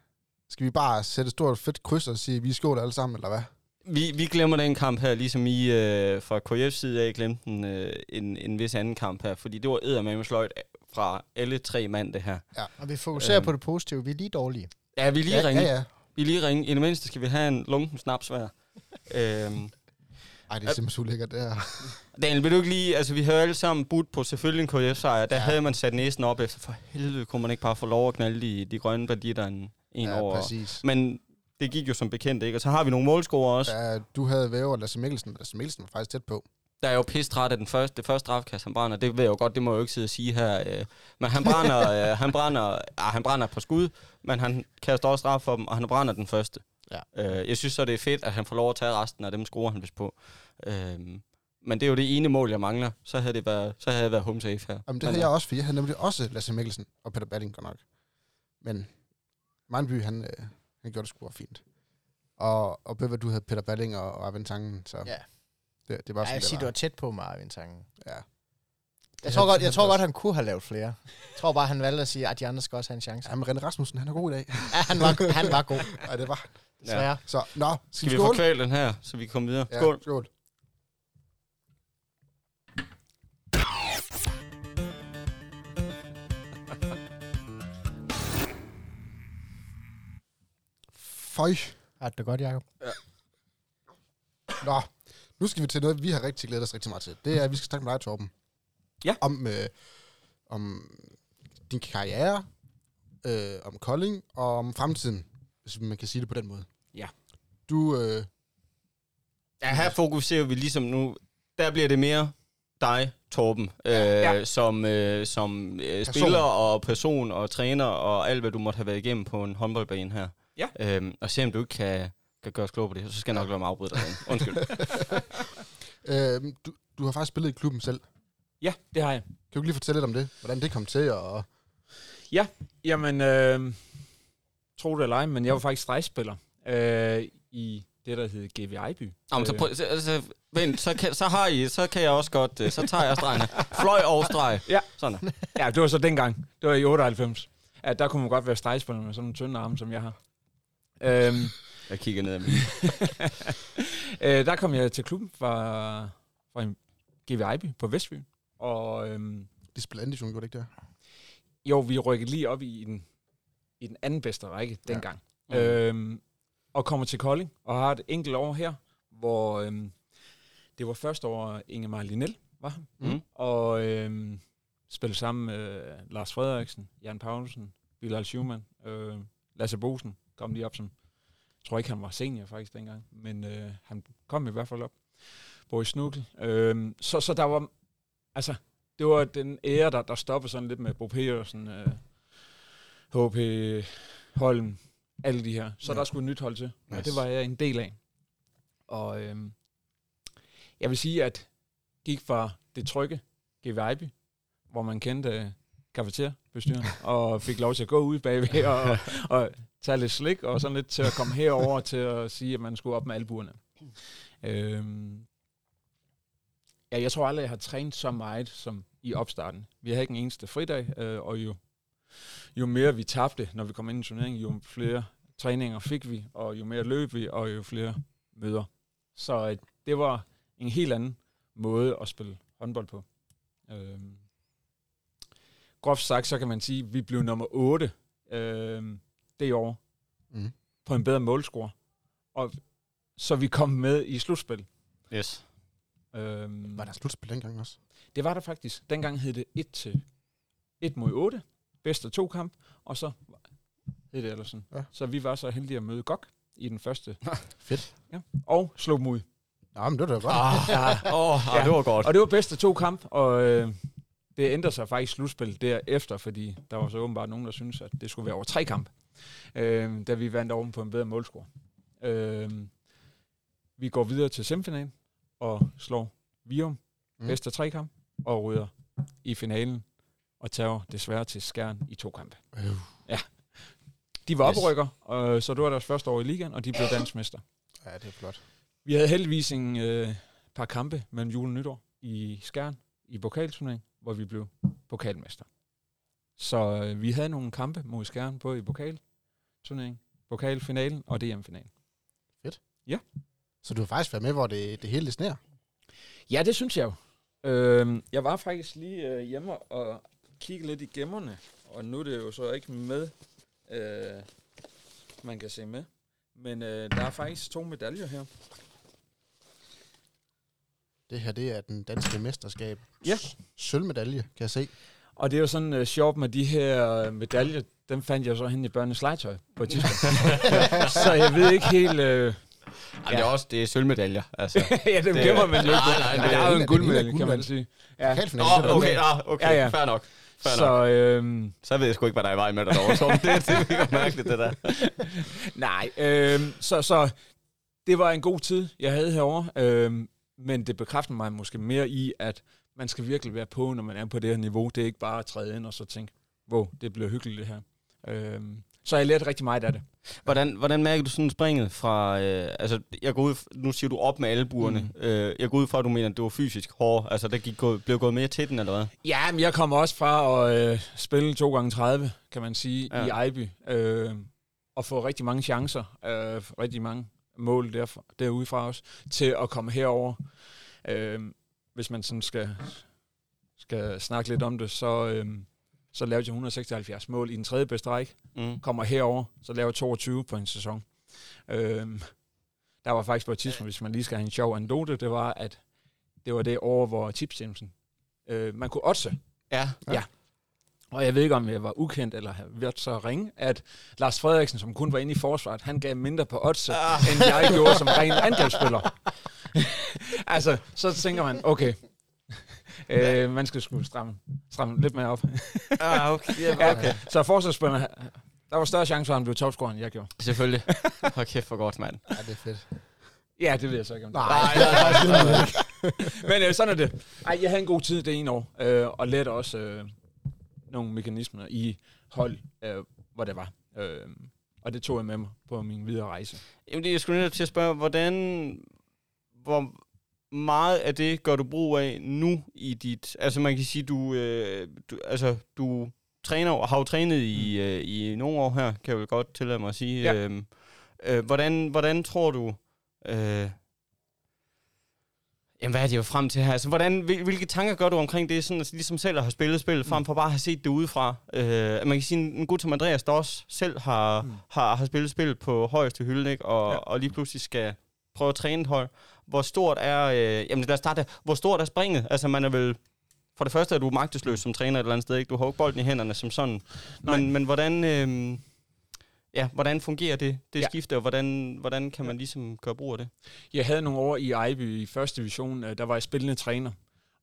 Skal vi bare sætte et stort fedt kryds og sige, at vi skåler alle sammen, eller hvad? Vi, vi glemmer den kamp her, ligesom I øh, fra KF's side af glemte en, øh, en, en vis anden kamp her, fordi det var eddermame sløjt fra alle tre mand, det her. Og vi fokuserer Øhm. på det positive. Vi er lige dårlige. Ja, vi er lige ja, ringe. ja, ja. Vi er lige ringe. I det mindste skal vi have en lunken snaps hver. <laughs> øhm, Ej, det er simpelthen så ulækkert, det her. Daniel, vil du ikke lige... Altså, vi havde alle sammen budt på selvfølgelig en KF-sejr. Der Ja. ja. havde man sat næsen op efter. For helvede kunne man ikke bare få lov at knalde de, de grønne banditter en, en ja, over. præcis. Men det gik jo som bekendt, ikke? Og så har vi nogle målscorer også. Ja. Du havde Væver og Lasse Mikkelsen. Lasse Mikkelsen var faktisk tæt på. Der er jo pisse træt af den første, det første strafkast, han brænder. Det ved jeg jo godt, det må jeg jo ikke sidde og sige her. Øh. Men han brænder, <laughs> øh, han brænder, ah, han brænder på skud, men han kaster også straf for dem, og han brænder den første. Ja. Øh, jeg synes så, det er fedt, at han får lov at tage resten af dem, scorer han vist på. Øh, men det er jo det ene mål, jeg mangler. Så havde det været, så havde jeg været home safe her. Jamen, det Men, havde jeg også, for jeg havde nemlig også Lasse Mikkelsen og Peter Balling godt nok. Men Mandby, han, øh, han gjorde det sgu fint. Og, og Bøver, du havde Peter Balling og, og Arvind Tangen, så Ja. det, det var Ja, sådan, jeg var. du var tæt på Marvin Tangen. Ja. Jeg tror, godt, jeg tror godt, han kunne have lavet flere. Jeg tror bare, han valgte at sige, at de andre skal også have en chance. Ja, men René Rasmussen, han er god i dag. <laughs> Ja, han var, han var god. Ja, det var. Desværre. Så, nå, skal, Skal vi få kvalt den her, så vi kan komme videre? Ja, Skål. Føj. Har det godt, Jacob? Nå, nu skal vi til noget, vi har rigtig glædet os rigtig meget til. Det er, at vi skal snakke med dig, Torben. Ja. Om, øh, om din karriere, øh, om Kolding og om fremtiden, hvis man kan sige det på den måde. Ja. Du, øh, Ja, her fokuserer vi ligesom nu, der bliver det mere dig, Torben, øh, Ja. som, øh, som øh, spiller og person og træner og alt, hvad du måtte have været igennem på en håndboldbane her. Ja. Øhm, og se om du ikke kan, kan gøre os klog på det, så skal jeg nok lade mig afbryde dig. derinde. Undskyld. <laughs> øh, du, du har faktisk spillet i klubben selv. Ja, det har jeg. Kan du ikke lige fortælle lidt om det? Hvordan det kom til, og... Jamen, øh, tro det eller ej, men jeg var faktisk stregspiller øh, i det, der hed GV Ejby. Nå, men så, prøv, så, altså, vent, så, kan, så har I, så kan jeg også godt, øh, så tager jeg stregene. Fløj og streg. Ja. Sådan. Ja, det var så dengang. Det var i 98. Ja, der kunne man godt være stregspiller med sådan nogle tynde arme, som jeg har. Øhm, Jeg kigger ned ad min. <laughs> øh, der kom jeg til klubben fra, fra en GV Ejby på Vestby. Og øhm, De spillede anden division, gjorde det ikke der? jo, vi rykkede lige op i den, i den anden bedste række dengang. Mm. Øhm, og kommer til Kolding og har et enkelt år her, hvor øhm, det var første år Ingemar Linel var han. Mm. Og øhm, spillede sammen med Lars Frederiksen, Jan Paulsen, Bilal Schumann, øh, Lasse Bosen kom lige op som, jeg tror ikke han var senior faktisk dengang, men øh, han kom i hvert fald op. Boris Snukkel. Øh, så, så der var, altså, det var den ære, der, der stoppede sådan lidt med Bo Petersen, øh, HP, Holm, alle de her. Så Ja. der skulle et nyt hold til, og Yes. det var jeg en del af. Og øh, jeg vil sige, at gik fra det trygge GV Ejby, hvor man kendte øh, kafeterbestyren, <laughs> og fik lov til at gå ud bagved og, og tage lidt slik, og sådan lidt til at komme herover <laughs> til at sige, at man skulle op med albuerne. Øhm, ja, jeg tror aldrig, jeg har trænet så meget som i opstarten. Vi havde ikke en eneste fridag, øh, og jo, jo mere vi tabte, når vi kom ind i turneringen, jo flere træninger fik vi, og jo mere løb vi, og jo flere møder. Så øh, det var en helt anden måde at spille håndbold på. Øhm, groft sagt, så kan man sige, at vi blev nummer 8 øhm, det år Mm. på en bedre målscore. Og så vi kom med i slutspil. Yes. Øhm, Var der slutspil dengang også? det var der faktisk. Dengang hed det 1 til 1 mod 8. Bedst af to kamp. Og så hed det ellers sådan. Ja. Så vi var så heldige at møde GOG i den første. <laughs> Fedt. Ja. Og slog dem ud. Ja, men det var da godt. Ah, Ja. Åh, oh, Ja. det var godt. Og det var bedst af to kamp, og øh, det ændrede sig faktisk slutspil derefter, fordi der var så åbenbart nogen, der syntes, at det skulle være over tre kamp, øh, da vi vandt over på en bedre målscore. Øh, vi går videre til semifinalen og slår Virum Mm. bedst af tre kamp, og ryger i finalen og tager desværre til skærn i to kampe. Øh. De De var Yes. oprykker, og, så det var deres første år i ligaen, og de blev dansmester. Ja, det er flot. Vi havde heldigvis en øh, par kampe mellem jul og nytår i Skjern i pokalturnering, hvor vi blev pokalmester. Så øh, vi havde nogle kampe mod Skjern, både i pokalturnering, pokalfinalen og DM-finalen. Så du har faktisk været med, hvor det, det hele sner. Ja, det synes jeg jo. Øh, jeg var faktisk lige øh, hjemme og kigge lidt i gemmerne, og nu er det jo så ikke med, øh, man kan se med. Men øh, der er faktisk to medaljer her. Det her, det er den danske mesterskab. Ja. Sølvmedalje, kan jeg se. Og det er jo sådan uh, sjovt med de her øh, medaljer, dem fandt jeg så hen i børnenes legetøj på et tidspunkt. <laughs> så jeg ved ikke helt... Øh, Ej, det er også det er sølvmedaljer. Altså. <laughs> ja, dem Det- gemmer man jo ikke. Nej, nej, det- der er jo en guldmedalje, kan man sige. Ja. Er okay, ah, okay, Ja, ja. fair nok. Fair nok. Så øh, Så ved jeg sgu ikke, hvad der er i vejen med dig derovre, Tom. Det, det er virkelig mærkeligt, det der. <laughs> nej, øh, så, så det var en god tid, jeg havde herovre. Øh, men det bekræfter mig måske mere i, at man skal virkelig være på, når man er på det her niveau. Det er ikke bare at træde ind og så tænke, wow, det bliver hyggeligt det her. Øh, så jeg lærte rigtig meget af det. Hvordan, hvordan mærker du sådan springet fra... Øh, altså, jeg går ud, nu siger du op med albuerne. Mm. Øh, jeg går ud fra, at du mener, at det var fysisk hårdt. Altså, der gik, blev gået mere til den, eller hvad? Ja, men jeg kommer også fra at øh, spille 2 gange 30 kan man sige, ja. i Ejby. Øh, og få rigtig mange chancer, øh, rigtig mange mål derfra, derudefra også, til at komme herover. Øh, hvis man sådan skal, skal snakke lidt om det, så, øh, så lavede jeg 176 mål i den tredje bedste række. Mm. Kommer herover, så laver jeg 22 på en sæson. Øh, der var faktisk på et tidspunkt, hvis man lige skal have en sjov anekdote, det var, at det var det år, hvor tipstjemsen, øh, man kunne oddse Ja. og jeg ved ikke, om jeg var ukendt eller havde været så ringe, at Lars Frederiksen, som kun var inde i forsvaret, han gav mindre på odds, ah. end jeg gjorde som ren angrebsspiller. <laughs> altså, så tænker man, okay, øh, man skal sgu stramme, stramme lidt mere op. <laughs> Ah, okay. Ja, okay. Så forsvarsspillerne, der var større chance for, at han blev topscorer, end jeg gjorde. Selvfølgelig. <laughs> Hold kæft for godt, mand. Ja, det er fedt. Ja, det ved jeg så ikke om. det Nej, var. Men øh, sådan er det. Ej, jeg havde en god tid det ene år, øh, og lærte også øh, nogle mekanismer i hold, øh, hvor det var. Øh, og det tog jeg med mig på min videre rejse. Jamen, det er jeg skulle netop til at spørge, hvordan... Hvor meget af det gør du brug af nu i dit... Altså, man kan sige, du... Øh, du altså, du træner og har jo trænet i, øh, i nogle år her, kan jeg vel godt tillade mig at sige. Ja. Øhm, øh, hvordan, hvordan tror du... Øh, Jamen, hvad er det jo frem til her? Altså, hvordan, hvil- hvilke tanker gør du omkring det, sådan, altså, ligesom selv at have spillet spillet, frem for bare at have set det udefra? Øh, man kan sige, en, gut som Andreas, der også selv har, mm. Mm. har, har spillet spil på højeste hylde, ikke? Og. Ja. og lige pludselig skal prøve at træne et hold. Hvor stort er, øh, jamen lad os starte, hvor stort er springet? Altså, man er vel, for det første er du magtesløs som træner et eller andet sted, ikke? Du har jo bolden i hænderne som sådan. Nej. Men, men hvordan, øh, ja, hvordan fungerer det, det Ja. skifte, og hvordan, hvordan kan man ligesom gøre brug af det? Jeg havde nogle år i Ejby i første division, øh, der var jeg spillende træner.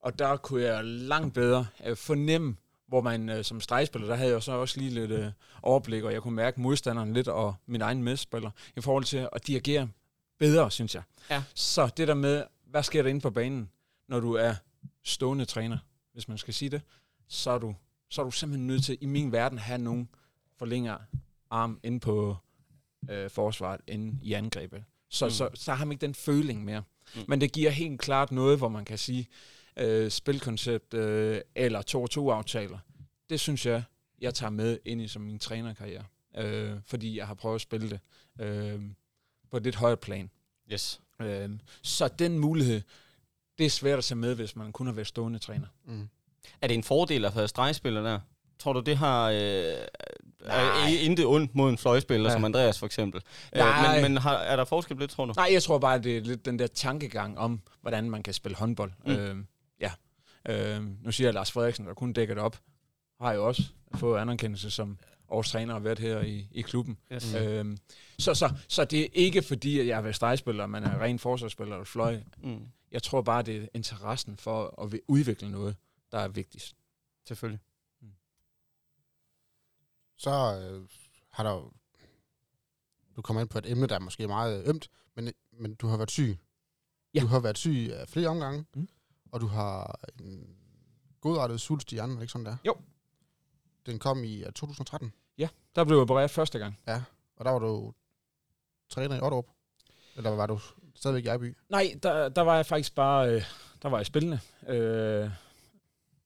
Og der kunne jeg langt bedre øh, fornemme, hvor man øh, som stregspiller, der havde jeg så også lige lidt øh, overblik, og jeg kunne mærke modstanderen lidt, og min egen medspiller, i forhold til at dirigere bedre, synes jeg. Ja. Så det der med, hvad sker der inde på banen, når du er stående træner, hvis man skal sige det, så er du, så er du simpelthen nødt til, i min verden, at have nogen forlænger arm inde på øh, forsvaret, inde i angrebet. Så, Mm. så, så har man ikke den føling mere. Mm. Men det giver helt klart noget, hvor man kan sige, øh, spilkoncept øh, eller 2-2-aftaler. Det synes jeg, jeg tager med ind i som min trænerkarriere. Øh, fordi jeg har prøvet at spille det øh, på et lidt højere plan. Yes. Øh, så den mulighed, det er svært at tage med, hvis man kun har været stående træner. Mm. Er det en fordel at være stregspiller der? Tror du, det har... Øh, Nej. intet ondt mod en fløjspiller, ja. Som Andreas for eksempel. Øh, Nej. men men har, er der forskel på det, tror du? Nej, jeg tror bare, det er lidt den der tankegang om, hvordan man kan spille håndbold. Mm. Øh, ja. Øh, nu siger jeg Lars Frederiksen, der kun dækker det op, har jo også fået anerkendelse som års træner og været her i, i klubben. Yes. Mm. Øhm, så, så, så det er ikke fordi, at jeg har været stregspiller, man er ren forsvarsspiller eller fløj. Mm. Jeg tror bare, det er interessen for at udvikle noget, der er vigtigst. Selvfølgelig. Så øh, har der jo... Du kommer ind på et emne, der er måske meget ømt, men, men du har været syg. Ja. Du har været syg af flere omgange, Mm. og du har en godrettet svulst i hjernen, er det ikke sådan der? Jo. Den kom i øh, 2013. Der blev jeg opereret første gang. Og der var du træner i Otterup. Eller var du stadigvæk i Ejby? Nej, der, der var jeg faktisk bare, øh, der var jeg spillende. Øh,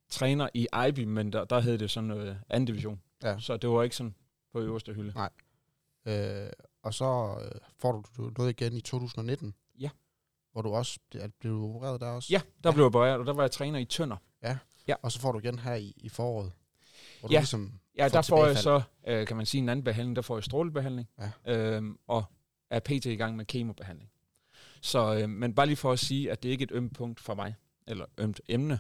træner i Ejby, men der, der hed det sådan noget anden division. Ja. Så det var ikke sådan på øverste hylde. Nej. Øh, og så øh, får du noget igen i 2019. Ja. Hvor du også blev, opereret der også. Ja, der blev jeg opereret, og der var jeg træner i Tønder. Og så får du igen her i, i foråret. Hvor du Ja. ligesom Ja, får der får jeg så, øh, kan man sige, en anden behandling. Der får jeg strålebehandling, Ja. øhm, og er pt. i gang med kemobehandling. Så, øh, men bare lige for at sige, at det ikke er et ømt punkt for mig, eller ømt emne.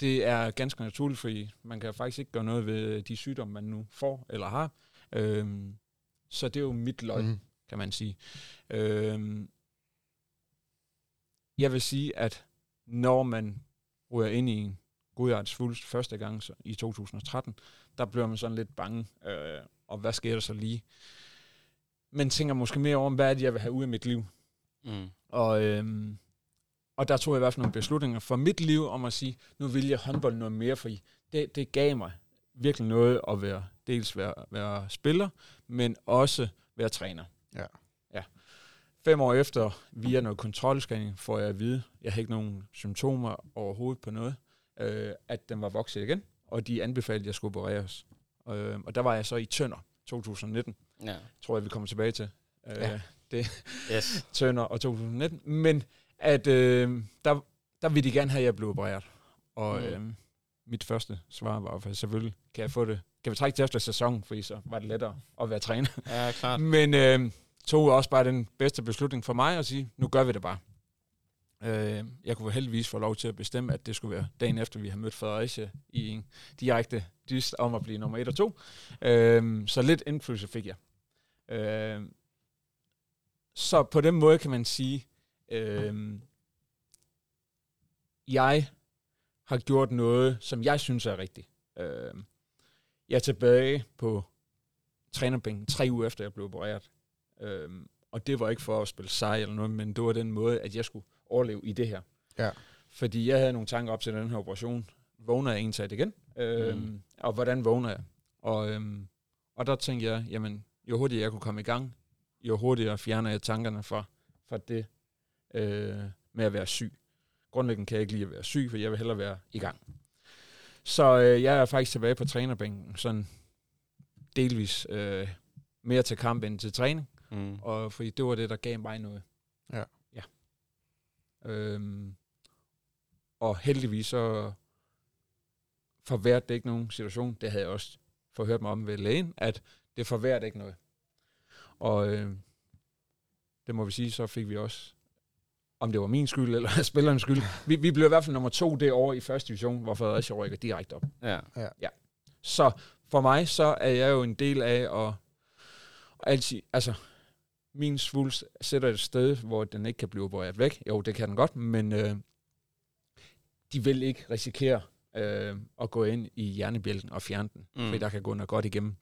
Det er ganske naturligt, fordi man kan faktisk ikke gøre noget ved de sygdomme, man nu får eller har. Øhm, så det er jo mit løg, Mhm. kan man sige. Øhm, jeg vil sige, at når man ryger ind i en godarts svulst første gang så, i 2013, der bliver man sådan lidt bange, øh, og hvad sker der så lige? Men tænker måske mere over, hvad er det, jeg vil have ud af mit liv? Mm. Og, øhm, og der tog jeg i hvert fald nogle beslutninger for mit liv om at sige, nu vil jeg håndbold noget mere, for det, det gav mig virkelig noget at være, dels være, være spiller, men også være træner. Ja. ja. Fem år efter, via noget kontrolscanning, får jeg at vide, jeg har ikke nogen symptomer overhovedet på noget, øh, at den var vokset igen, og de anbefalede, at jeg skulle opereres. Øh, og der var jeg så i Tønder 2019, Ja. tror jeg, vi kommer tilbage til. Øh, Ja. <laughs> Yes. Tønder og 2019, men at øh, der, der ville de gerne have, at jeg blev opereret. Og Mm. øh, mit første svar var for selvfølgelig, kan jeg få det, kan vi trække til efter sæsonen, fordi så var det lettere at være træner. Ja, klart. Men øh, tog også bare den bedste beslutning for mig at sige, nu gør vi det bare. Øh, jeg kunne heldigvis få lov til at bestemme, at det skulle være dagen efter, vi har mødt Fredericia i en direkte dyst om at blive nummer 1 og 2. Øh, så lidt indflydelse fik jeg. Øh, så på den måde kan man sige, øh, jeg har gjort noget, som jeg synes er rigtigt. Øh, jeg er tilbage på trænerbænken tre uger efter, jeg blev opereret. Øh, og det var ikke for at spille sej eller noget, men det var den måde, at jeg skulle overleve i det her. Ja. Fordi jeg havde nogle tanker op til den her operation. Vågner jeg ensat igen? Øh, Mm. mm. Og hvordan vågner jeg? Og, øhm, og der tænkte jeg, jamen, jo hurtigere jeg kunne komme i gang, jo hurtigere fjerner jeg tankerne fra, fra det øh, med at være syg. Grundlæggende kan jeg ikke lide at være syg, for jeg vil hellere være i gang. Så øh, jeg er faktisk tilbage på trænerbænken, sådan delvis øh, mere til kamp end til træning, Mm. og fordi det var det, der gav mig noget. Ja. Ja. Øhm, og heldigvis så forværte det ikke nogen situation. Det havde jeg også forhørt mig om ved lægen, at det forværte ikke noget. Og øh, det må vi sige, så fik vi også, om det var min skyld eller <laughs> spillernes skyld. Vi, vi blev i hvert fald nummer to det år i første division, hvor Fredericia rykker direkte op. Ja. Så for mig, så er jeg jo en del af at altid, altså, min svulst sætter et sted, hvor den ikke kan blive opereret væk. Jo, det kan den godt, men øh, de vil ikke risikere øh, at gå ind i hjernebjælken og fjerne den, mm. fordi der kan gå noget godt igennem.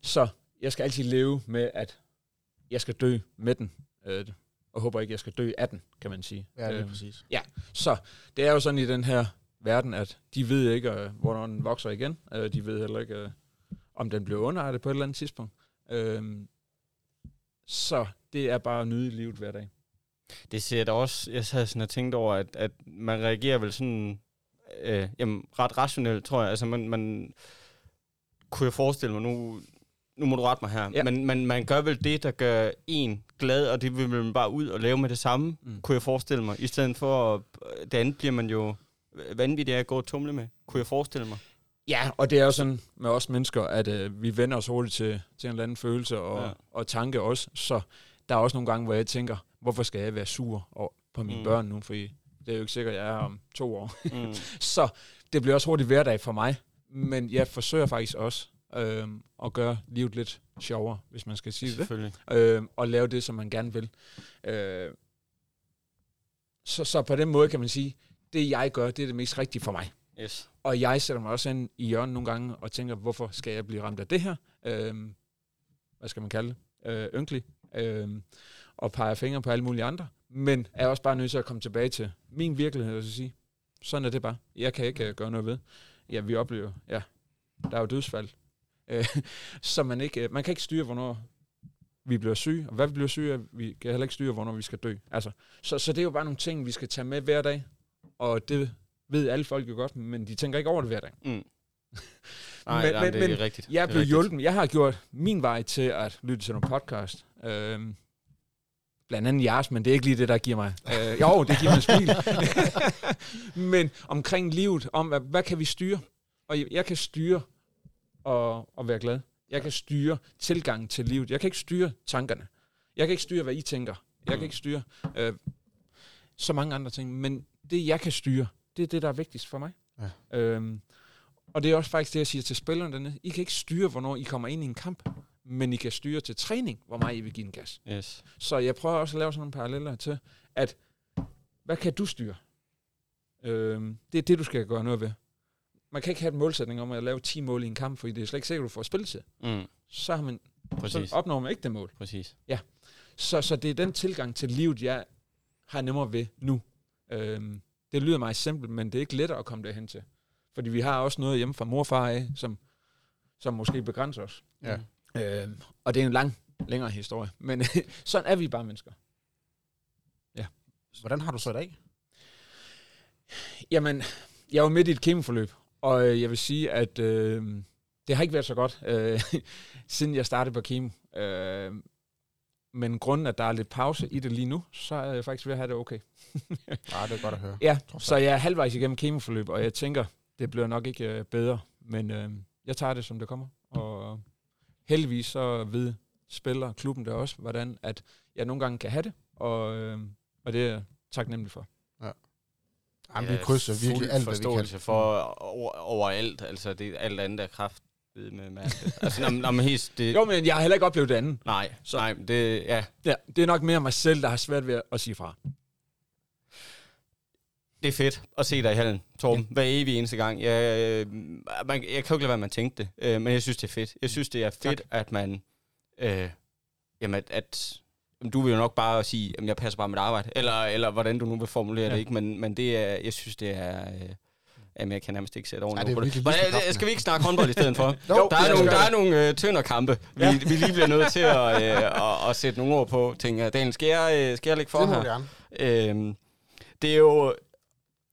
Så jeg skal altid leve med, at jeg skal dø med den, øh, og håber ikke, jeg skal dø af den, kan man sige. Ja, det er Øh, præcis. så det er jo sådan i den her verden, at de ved ikke, øh, hvornår den vokser igen. Øh, de ved heller ikke, øh, om den bliver underartet på et eller andet tidspunkt. Øh, så det er bare at nyde livet hver dag. Det ser da også, jeg havde sådan tænkt over, at, at man reagerer vel sådan, øh, jamen, ret rationelt, tror jeg. Altså, man, man kunne jeg forestille mig, nu, nu må du rette mig her, Ja. men man, man gør vel det, der gør en glad, og det vil man bare ud og lave med det samme, Mm. kunne jeg forestille mig. I stedet for, at, det andet bliver man jo vanvittigt af at gå og tumle med, kunne jeg forestille mig. Ja, og det er jo sådan med os mennesker, at øh, vi vender os hurtigt til, til en eller anden følelse og, Ja. og tanke også. Så der er også nogle gange, hvor jeg tænker, hvorfor skal jeg være sur og, på mine Mm. børn nu? Fordi det er jo ikke sikkert, at jeg er om to år. Mm. <laughs> Så det bliver også hurtigt hverdag for mig. Men jeg forsøger faktisk også øh, at gøre livet lidt sjovere, hvis man skal sige det. Øh, og lave det, som man gerne vil. Øh, så, så på den måde kan man sige, det jeg gør, det er det mest rigtige for mig. Yes. Og jeg sætter mig også ind i hjørnet nogle gange og tænker, hvorfor skal jeg blive ramt af det her? Øhm, hvad skal man kalde det? Øh, ynkelig. Øhm, og peger fingre på alle mulige andre. Men er også bare nødt til at komme tilbage til min virkelighed og så sige, sådan er det bare. Jeg kan ikke uh, gøre noget ved. Ja, vi oplever, ja, der er jo dødsfald Øh, <laughs> så man, ikke, øh, man kan ikke styre, hvornår vi bliver syge, og hvad vi bliver syge af. Vi kan heller ikke styre, hvornår vi skal dø. Altså, så, så det er jo bare nogle ting, vi skal tage med hver dag, og det ved alle folk jo godt, men de tænker ikke over det hver dag. Mm. <laughs> Nej, Men- nej, men- det er rigtigt. Jeg er blevet rigtigt. hjulpet. Jeg har gjort min vej til at lytte til nogle podcast. Øhm, blandt andet jeres, men det er ikke lige det, der giver mig. Øh, jo, det giver mig smil. <laughs> men omkring livet, om hvad, hvad kan vi styre? Og jeg, jeg kan styre og, og være glad. Jeg kan styre tilgangen til livet. Jeg kan ikke styre tankerne. Jeg kan ikke styre, hvad I tænker. Jeg kan ikke styre øh, så mange andre ting. Men det, jeg kan styre, det er det, der er vigtigst for mig. Ja. Øhm, og det er også faktisk det, jeg siger til spillerne dernede. I kan ikke styre, hvornår I kommer ind i en kamp, men I kan styre til træning, hvor meget I vil give en gas. Yes. Så jeg prøver også at lave sådan nogle paralleller til, at hvad kan du styre? Øhm, det er det, du skal gøre noget ved. Man kan ikke have en målsætning om at lave 10 mål i en kamp, fordi det er slet ikke sikkert, at du får spilletid. Mm. Så, har man, Præcis. så opnår man ikke det mål. Præcis. Så, så det er den tilgang til livet, jeg har nemmere ved nu. Øhm, det lyder meget simpelt, men det er ikke lettere at komme derhen til. Fordi vi har også noget hjemme fra mor og far af, som, som måske begrænser os. Ja. Øhm, og det er en lang, længere historie. Men <laughs> sådan er vi bare mennesker. Hvordan har du så i dag? Jamen, jeg jo midt i et kemoforløb, og øh, jeg vil sige, at øh, det har ikke været så godt, øh, <laughs> siden jeg startede på kemo. Øh, men grunden, at der er lidt pause i det lige nu, så er jeg faktisk ved at have det okay. Nej, <laughs> det er godt at høre. Ja, så jeg er halvvejs igennem kemoforløb, og jeg tænker, det bliver nok ikke øh, bedre, men øh, jeg tager det, som det kommer. Og heldigvis så ved spiller klubben der også, hvordan at jeg nogle gange kan have det, og, øh, og det er jeg taknemmelig for. Jamen, vi krydser virkelig alt, hvad vi kan. forståelse for over, overalt. Altså, det er alt andet er kraft med mærke. altså, når, når man helt... Det, Jo, men jeg har heller ikke oplevet det andet. Nej, Så- nej, det, ja, Ja, det er nok mere mig selv, der har svært ved at sige fra. Det er fedt at se dig i hallen, Torben, hver evig eneste gang. Jeg, øh, man, jeg kan jo ikke lade være, man tænkte det, øh, men jeg synes, det er fedt. Jeg synes, det er fedt, at man... Øh, jamen, at, at jamen, du vil jo nok bare sige, at jeg passer bare mit arbejde, eller, eller hvordan du nu vil formulere ja. Ja. det, ikke? Men, men det er, jeg synes, det er... Øh, jamen, jeg kan nærmest ikke sætte Ja, ordentligt på det. Hvordan, skal vi ikke snakke håndbold i stedet for? <laughs> Jo, der, er nogle, der er nogle øh, tønderkampe, vi, Ja. vi lige bliver nødt til at, <laughs> øh, at, at sætte nogle ord på. Tænker, jeg. Daniel, skal jeg, øh, skal jeg lægge for Det her? Øhm, det er jo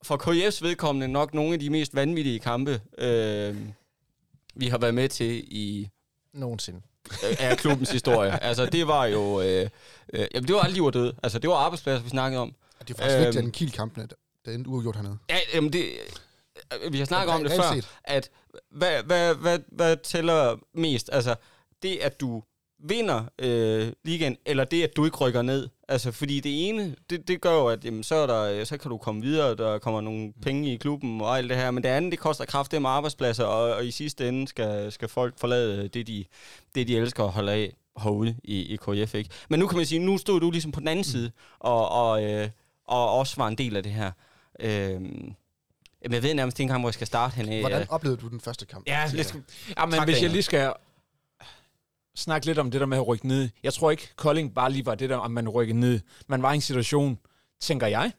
for KF's vedkommende nok nogle af de mest vanvittige kampe, øhm, vi har været med til i Nogensinde. øh, af klubbens historie. <laughs> Altså, det var jo... Øh, øh, jamen, det var aldrig død. Altså, det var arbejdspladser, vi snakkede om. Det er faktisk vigtigt, at Øhm. den Kiel-kampene, der endte uafgjort hernede. Ja, jamen, det... øh, Vi har snakket om det før, set. at hvad, hvad, hvad, hvad tæller mest? Altså, det at du vinder øh, ligaen, eller det at du ikke rykker ned. Altså, fordi det ene, det, det gør jo, at jamen, så, er der, så kan du komme videre, der kommer nogle penge i klubben og alt det her, men det andet, det koster kraft, det med arbejdspladser, og, og i sidste ende skal, skal folk forlade det de, det, de elsker at holde af herude i, i KF, ikke? Men nu kan man sige, nu stod du ligesom på den anden side, og, og, øh, og også var en del af det her. Øh, jeg ved nærmest ikke engang, hvor jeg skal starte henne. Hvordan oplevede du den første kamp? Ja, lidt, det. Ja, men Tak, hvis jeg lige skal snakke lidt om det der med at rykke ned. Jeg tror ikke, Kolding bare lige var det der, om man rykkede ned. Man var i en situation, tænker jeg,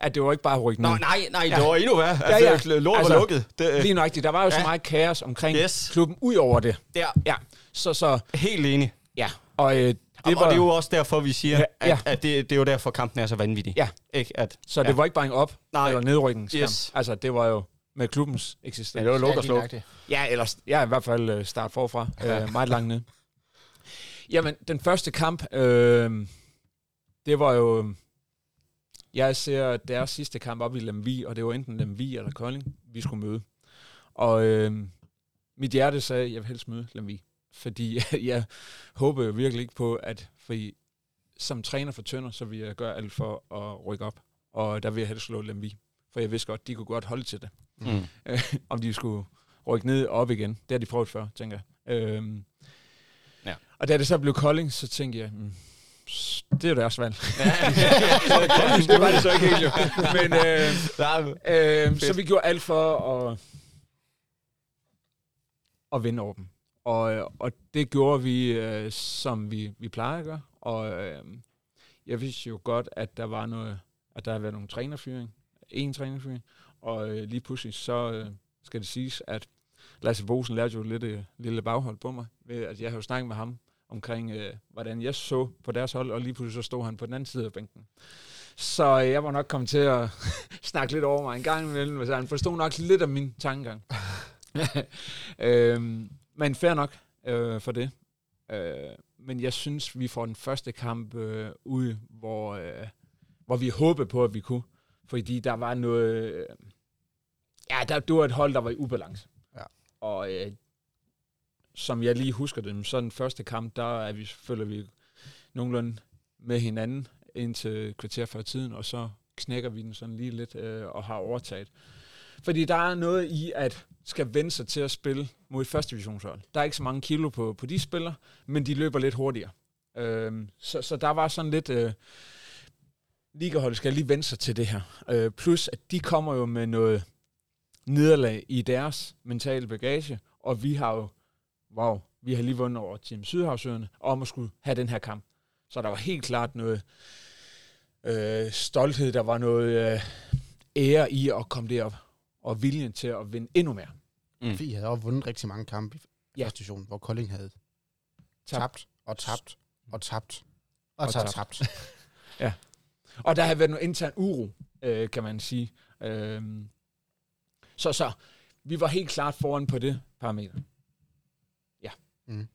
at det var ikke bare at rykke ned. Nå, nej, nej, Ja. det var endnu værre. Ja, ja. Altså, lort Altså, var lukket. Det, Lige nøjagtigt. Der var jo så Ja. meget kaos omkring Yes. klubben ud over det. der, Ja, så, så helt enig. ja. Og, øh, det var, og det er jo også derfor, vi siger, Ja, at, ja. at det, det er jo derfor, kampen er så vanvittig. Ja. Ikke? At, så det ja. var ikke bare en op- Nej. eller nedrykningskamp. Yes. Altså, det var jo med klubbens eksistens. Ja, det var luk og sluk. Ja, eller ja, i hvert fald øh, start forfra. Ja. Øh, meget langt ned. Jamen, den første kamp, øh, det var jo... Jeg ser deres sidste kamp op i Lemvi, og det var enten Lemvi eller Kolding, vi skulle møde. Og øh, mit hjerte sagde, at jeg vil helst møde Lemvi. Fordi <laughs> jeg håber jo virkelig ikke på, at fordi som træner for Tønder, så vil jeg gøre alt for at rykke op. Og der vil jeg helst slå Lemvi. For jeg vidste godt, de kunne godt holde til det Mm. <laughs> om de skulle rykke ned og op igen. Det har de prøvet før, tænker jeg. Ja. Og da det så blev Kolding, så tænkte jeg, mm, det er jo deres valg. <laughs> det det var det så ikke helt jo. Men, øh, Nej, øh, så vi gjorde alt for at, at vinde over dem. Og, øh, og det gjorde vi, øh, som vi, vi plejer at gøre. Og øh, jeg vidste jo godt, at der var noget, at der havde været nogle trænerfyring. En trænerfyring. Og øh, lige pludselig så øh, skal det siges, at Lasse Bosen lærte jo lidt øh, lille baghold på mig, ved at jeg har jo snakket med ham omkring, øh, hvordan jeg så på deres hold, og lige pludselig så stod han på den anden side af bænken. Så øh, jeg var nok kommet til at <laughs> snakke lidt over mig en gang imellem, så han forstod nok lidt af min tankegang. <laughs> øhm, men fair nok øh, for det. Øh, men jeg synes, vi får den første kamp øh, ude, hvor, øh, hvor vi håbede på, at vi kunne. Fordi der var noget... Øh, ja, der, det var et hold, der var i ubalance. Ja. Og øh, som jeg lige husker det, så den første kamp, der er vi, følger vi nogenlunde med hinanden indtil kvarter før tiden, og så knækker vi den sådan lige lidt øh, og har overtaget. Fordi der er noget i, at skal vende sig til at spille mod et første divisionshold. Der er ikke så mange kilo på, på de spillere, men de løber lidt hurtigere. Øh, så, så der var sådan lidt... Øh, ligaholdet skal lige vende sig til det her. Øh, plus, at de kommer jo med noget nederlag i deres mentale bagage, og vi har jo, wow, vi har lige vundet over Team Sydhavsøerne, om at skulle have den her kamp. Så der var helt klart noget øh, stolthed, der var noget øh, ære i at komme derop, og viljen til at vinde endnu mere. Mm. Vi havde også vundet rigtig mange kampe i Ja. ja. station, hvor Kolding havde tabt og tabt og tabt Og og tabt. tabt. <laughs> Og der har været noget intern uro, øh, kan man sige. Øhm, så, så vi var helt klart foran på det parameter. Ja. Mm.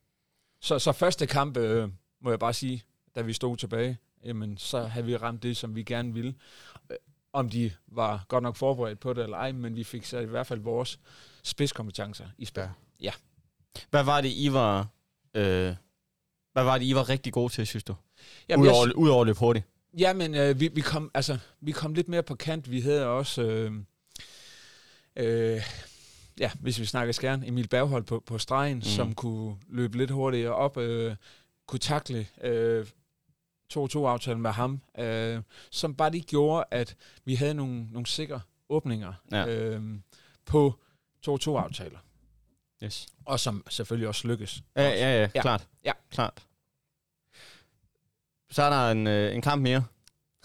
Så, så første kamp, øh, må jeg bare sige, da vi stod tilbage, jamen, så havde vi ramt det, som vi gerne ville. Øh, Om de var godt nok forberedt på det eller ej, men vi fik sat i hvert fald vores spidskompetencer i spil. Ja. Hvad var det, I var... Øh, hvad var det, I var rigtig gode til, synes du? Jamen, jeg, Udover, udover løb hurtigt. Jamen, øh, vi, vi, kom, altså, vi kom lidt mere på kant. Vi havde også, øh, øh, ja, hvis vi snakker skærn, Emil Berghold på, på stregen, Mm. som kunne løbe lidt hurtigere op, øh, kunne takle øh, 2-2-aftalen med ham, øh, som bare lige gjorde, at vi havde nogle, nogle sikre åbninger Ja. øh, på 2-2-aftaler. Yes. Og som selvfølgelig også lykkes. Ja, ja, ja, Ja. ja. klart. Ja. Klart. Så er der en, øh, en kamp mere.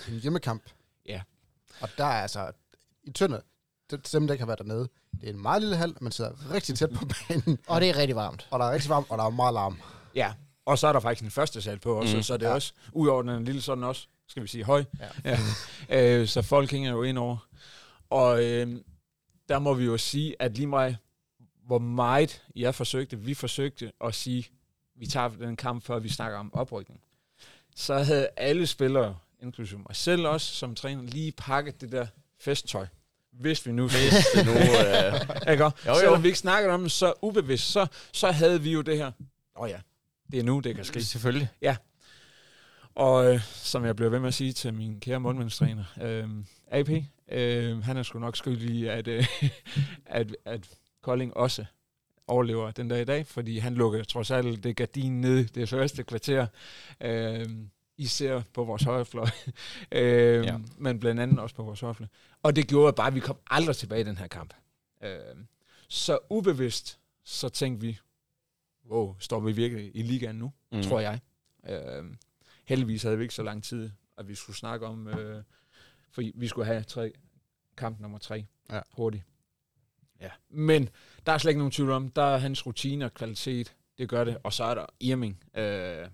En hjemmekamp. Ja. Og der er altså, i Tønder, dem, der ikke har været dernede, det er en meget lille hal, man sidder rigtig tæt på banen, <laughs> Og det er rigtig varmt. og der er rigtig varmt, og der er meget larm. Ja, og så er der faktisk en første sal på også, Mm. så det er Ja. ja. også, udover den lille sådan også, skal vi sige høj, Ja. <laughs> ja. øh, så folk hænger jo ind over. Og øh, der må vi jo sige, at lige meget, hvor meget jeg forsøgte, vi forsøgte at sige, vi tager den kamp, før vi snakker om oprykning. Så havde alle spillere, inklusive mig selv også, som træner, lige pakket det der festtøj. Hvis vi nu... Hvis det nu... Øh, <laughs> Ikke? Jo, Jo. Selvom vi ikke snakkede om det så ubevidst, så, så havde vi jo det her. Åh oh ja, det er nu, det kan ske. selvfølgelig. Og øh, som jeg bliver ved med at sige til min kære mundvindstræner, øh, AP, øh, han er sgu nok skyldig i, at, øh, <laughs> at, at Kolding også overlever den dag i dag, fordi han lukker trods alt det gardin ned det første kvarter, øh, især på vores højrefløj, <laughs> øh, Ja. ja. men blandt andet også på vores højrefløj. Og det gjorde bare, at vi kom aldrig tilbage i den her kamp. Øh, så ubevidst, så tænkte vi, wow, står vi virkelig i ligaen nu, Mm. tror jeg. Øh, heldigvis havde vi ikke så lang tid, at vi skulle snakke om, øh, for vi skulle have tre, kamp nummer tre Ja. hurtigt. Ja. Men der er slet ikke nogen tvivl om, der er hans rutine og kvalitet, det gør det. Og så er der Irming. Øh,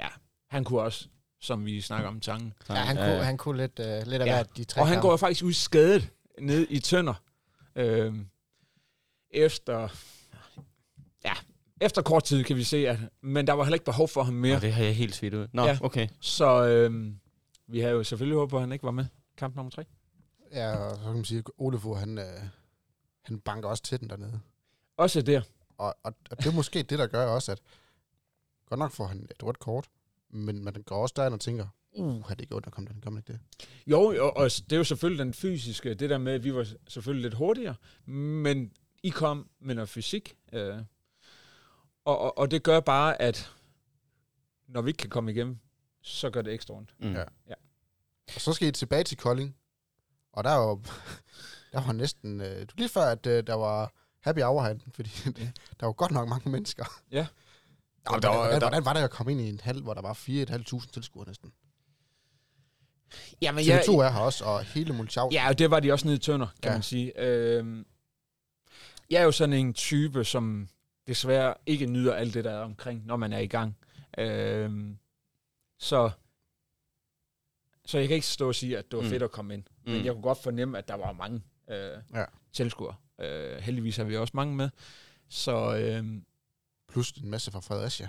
ja, han kunne også, som vi snakker om tangen. Ja, han, kunne, han kunne lidt, uh, lidt af Ja. hvert de tre Og han kampe. går jo faktisk ud skadet ned i Tønder. Øh, efter, ja, efter kort tid kan vi se, at, men der var heller ikke behov for ham mere. Ja. Det har jeg helt svidt ud. Nå, Ja. okay. Så øh, vi havde jo selvfølgelig håbet på, at han ikke var med kamp nummer tre. Ja, og så kan man sige, at Olefur, han, øh, han banker også til den dernede. Også der. Og, og, og det er måske det, der gør også, at godt nok får han et rødt kort, men man går også derind og tænker, uh, har det ikke ondt at komme den, man ikke det? Jo, og, og det er jo selvfølgelig den fysiske, det der med, at vi var selvfølgelig lidt hurtigere, men I kom med noget fysik. Øh, og, og, og det gør bare, at når vi ikke kan komme igennem, så gør det ekstra ondt. Mm. Ja. Og så skal I tilbage til Kolding, og der var, <laughs> der var næsten, øh, du lige før, at øh, der var happy hour herinde, fordi Ja. <laughs> der var godt nok mange mennesker. Ja. Jamen, der der, var- hvordan, der- hvordan var det at komme ind i en hal, hvor der var 4.500 tilskuere næsten? Jamen, TV2 er her også, og hele Mulchau. Ja, og det var de også nede i Tønder, kan Ja. man sige. Øhm, jeg er jo sådan en type, som desværre ikke nyder alt det, der er omkring, når man er i gang. Øh, så, så jeg kan ikke stå og sige, at det var Mm. fedt at komme ind. Mm. Men Mm. jeg kunne godt fornemme, at der var mange øh, ja. tilskuere. Øh, heldigvis har vi også mange med. Så øh, Plus en masse fra Fredericia.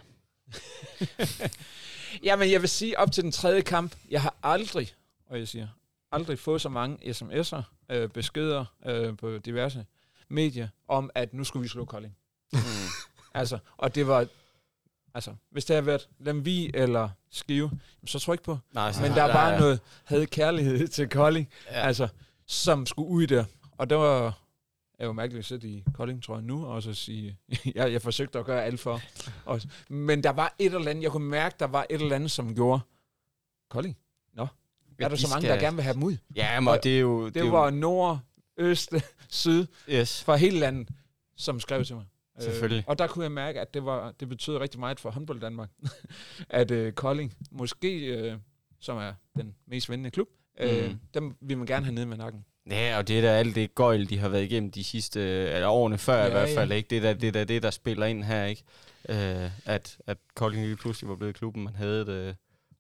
<laughs> Jamen, jeg vil sige, op til den tredje kamp, jeg har aldrig, og jeg siger, aldrig fået så mange sms'er, øh, beskeder øh, på diverse medier, om at nu skulle vi slå Kolding. Mm. <laughs> Altså, og det var, altså, hvis det havde været Lemvi eller Skive, så tror jeg ikke på. Nej, Men der er bare noget, havde kærlighed til Kolding, Ja. ja. altså, som skulle ud der. Og det var, er jo mærkeligt at sætte i Kolding, tror jeg nu, og så sige, <laughs> jeg, jeg forsøgte at gøre alt for. <laughs> Og, men der var et eller andet, jeg kunne mærke, der var et eller andet, som gjorde, Kolding, nå, er der de så mange, skal- der gerne vil have dem ud? Ja, men det er jo... Det, det jo- var nord, øst, <laughs> syd, Yes. fra hele landet, som skrev til mig. Øh, Selvfølgelig. og der kunne jeg mærke, at det, var, det betød rigtig meget for håndbold Danmark, at øh, Kolding, måske, øh, som er den mest vindende klub, øh, Mm. dem vil man gerne have nede med nakken. Ja, og det er da alt det gøjl, de har været igennem de sidste, øh, eller årene før ja, Ja, i hvert fald, ja. ikke? Det er da det, der, det, der spiller ind her, ikke? Øh, at, at Kolding lige pludselig var blevet klubben, man havde det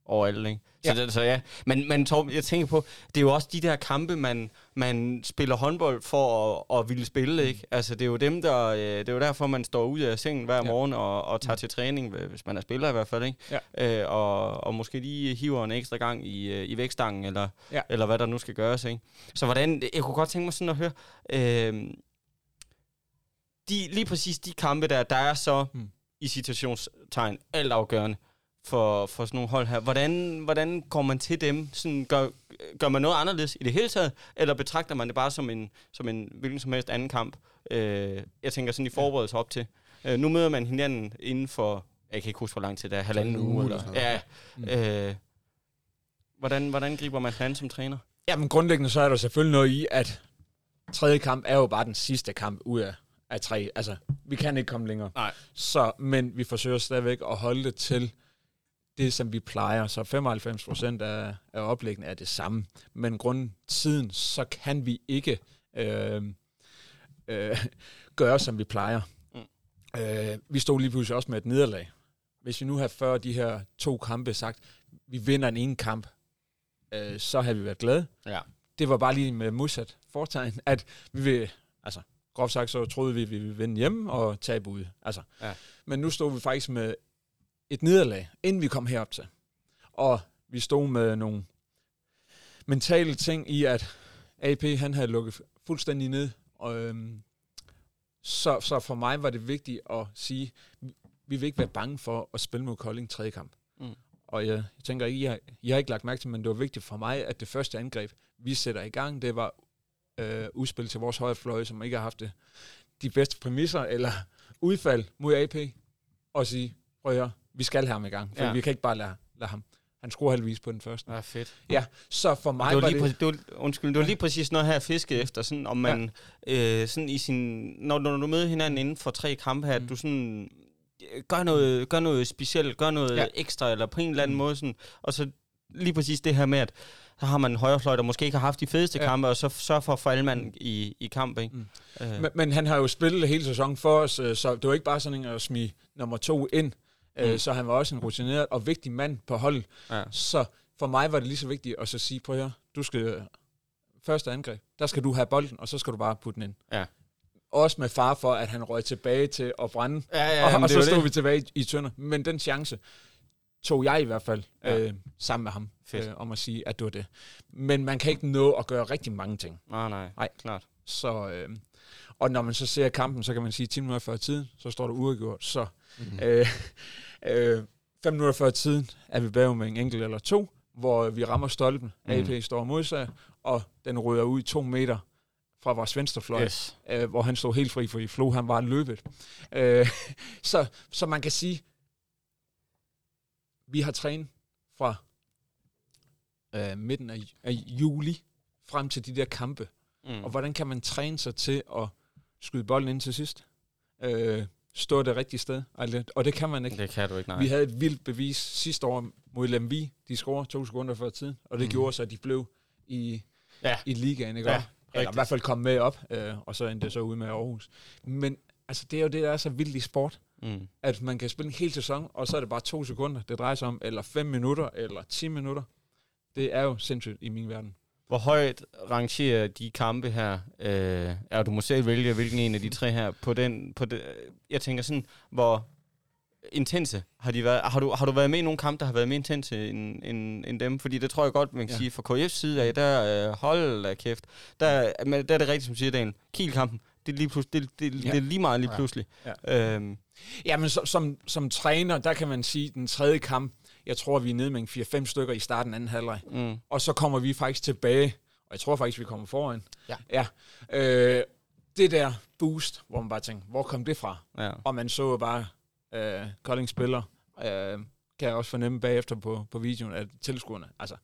overalt, ikke? Så, Ja. det, så ja, men, men Torben, jeg tænker på, det er jo også de der kampe, man, man spiller håndbold for at, at ville spille, ikke? Altså, det er jo dem, der, øh, det er jo derfor, man står ud af sengen hver Ja. morgen og, og tager til træning, hvis man er spiller i hvert fald, ikke? Ja. Øh, og, og måske lige hiver en ekstra gang i, øh, i vækstangen, eller, Ja. eller hvad der nu skal gøres, ikke? Så hvordan, jeg kunne godt tænke mig sådan at høre, øh, de, lige præcis de kampe der, der er så Mm. i citationstegn altafgørende for, for sådan nogle hold her. Hvordan, hvordan går man til dem? Sådan, gør, gør man noget anderledes i det hele taget, eller betragter man det bare som en, som en hvilken som helst anden kamp? Øh, jeg tænker sådan i forberedelse op til. Øh, nu møder man hinanden inden for, jeg kan ikke huske, hvor lang tid det er, halvanden en uge uge. eller ja, øh, hvordan, hvordan griber man hinanden som træner? Jamen grundlæggende så er der selvfølgelig noget i, at tredje kamp er jo bare den sidste kamp ud af, af tre. Altså, vi kan ikke komme længere. Nej. Så, men vi forsøger stadigvæk at holde det til det, som vi plejer. Så 95 procent af, af oplæggene er det samme. Men grunden tiden, så kan vi ikke øh, øh, gøre, som vi plejer. Mm. Øh, vi stod lige pludselig også med et nederlag. Hvis vi nu havde før de her to kampe sagt, vi vinder en ene kamp, øh, så havde vi været glade. Ja. Det var bare lige med modsat fortegn, at vi vil, altså groft sagt, så troede vi, at vi ville vinde hjemme og tabe ude. Altså. Ja. Men nu stod vi faktisk med et nederlag, inden vi kom herop til. Og vi stod med nogle mentale ting i, at AP han havde lukket fuldstændig ned. Og, øhm, så, så for mig var det vigtigt at sige, vi vil ikke være bange for at spille mod Kolding tredje kamp. Mm. Og jeg, jeg tænker ikke, I har, I har ikke lagt mærke til, men det var vigtigt for mig, at det første angreb, vi sætter i gang, det var øh, udspil til vores højre fløje, som ikke har haft det, de bedste præmisser eller udfald mod AP, og sige, prøv at høre, vi skal have ham i gang, for Ja. ja. vi kan ikke bare lade, lade ham. Han skruer halvvis på den første. Ja, fedt. Ja, så for mig det var, var lige det... præcis, det var, undskyld, det var lige præcis noget her, jeg fiskede efter, sådan, om man øh, sådan i sin, når, når du møder hinanden inden for tre kampe her, mm. Mm. du sådan, øh, gør noget, gør noget specielt, gør noget ja. Ja. ekstra, eller på en eller anden mm. Mm. måde, sådan, og så lige præcis det her med, at så har man en højrefløj, der måske ikke har haft de fedeste ja. Ja. kampe, og så sørger for at få alle mand i, i kamp, ikke? Mm. Øh, Men, men han har jo spillet hele sæsonen for os, øh, så det var ikke bare sådan en at smide nummer to ind. Mm. Mm. Så han var også en rutineret og vigtig mand på holdet. ja. Så for mig var det lige så vigtigt at så sige, prøv høre, du skal øh, første angreb, der skal du have bolden, og så skal du bare putte den ind. Ja. Også med far for, at han røg tilbage til at brænde, Ja, ja, og, og så stod det. vi tilbage i, i tønder. Men den chance tog jeg i hvert fald Ja. ja. øh, sammen med ham, Fedt. øh, om at sige, at det var det. Men man kan ikke nå at gøre rigtig mange ting. Nej, nej, Nej. klart. Så, øh, og når man så ser kampen, så kan man sige 10 minutter før tiden, så står der uafgjort. Så Mm. øh, øh, 5 minutter før tiden er vi bagud med en enkelt eller to, hvor vi rammer stolpen. Mm. AP står modsat, og den rydder ud to meter fra vores venstrefløj, Yes. øh, hvor han stod helt fri, for i Flo han var løbet. Øh, så, så man kan sige, vi har trænet fra øh, midten af, af juli frem til de der kampe. Mm. Og hvordan kan man træne sig til at skyde bolden ind til sidst? Øh, stå det rigtige sted? Og det- kan man ikke. Det kan du ikke, nej. Vi havde et vildt bevis sidste år mod Lemvi. De scorede to sekunder før tiden, og det Mm. gjorde så, at de blev i, Ja. i ligaen. Ikke? Ja. Eller i hvert fald komme med op, øh, og så endte det så ud med Aarhus. Men altså, det er jo det, der er så vildt i sport, Mm. at man kan spille en hel sæson, og så er det bare to sekunder, det drejer sig om, eller fem minutter, eller 10 minutter. Det er jo sindssygt i min verden. Hvor højt rangerer de kampe her? Øh, er du må selv vælge, hvilken en af de tre her på den... På det, jeg tænker sådan, hvor intense har de været? Har du, har du været med i nogle kampe, der har været mere intense end, end, end dem? Fordi det tror jeg godt, man kan Ja. sige, fra KF's side af, der øh, hold da kæft. Der, men der er det rigtigt, som siger Daniel. Kiel-kampen, det er, lige plus, det, det, Ja. det er lige meget lige pludselig. Ja. Øhm, Ja, men som, som, som træner, der kan man sige, den tredje kamp, jeg tror, vi er nede med en 4-5 stykker i starten anden halvleg. mm. Og så kommer vi faktisk tilbage, og jeg tror faktisk, vi kommer foran. Ja. ja. Øh, det der boost, hvor man bare tænker, hvor kom det fra? Ja. Og man så bare øh, Kolding spiller, øh, kan jeg også fornemme bagefter på, på videoen, at tilskuerne, altså,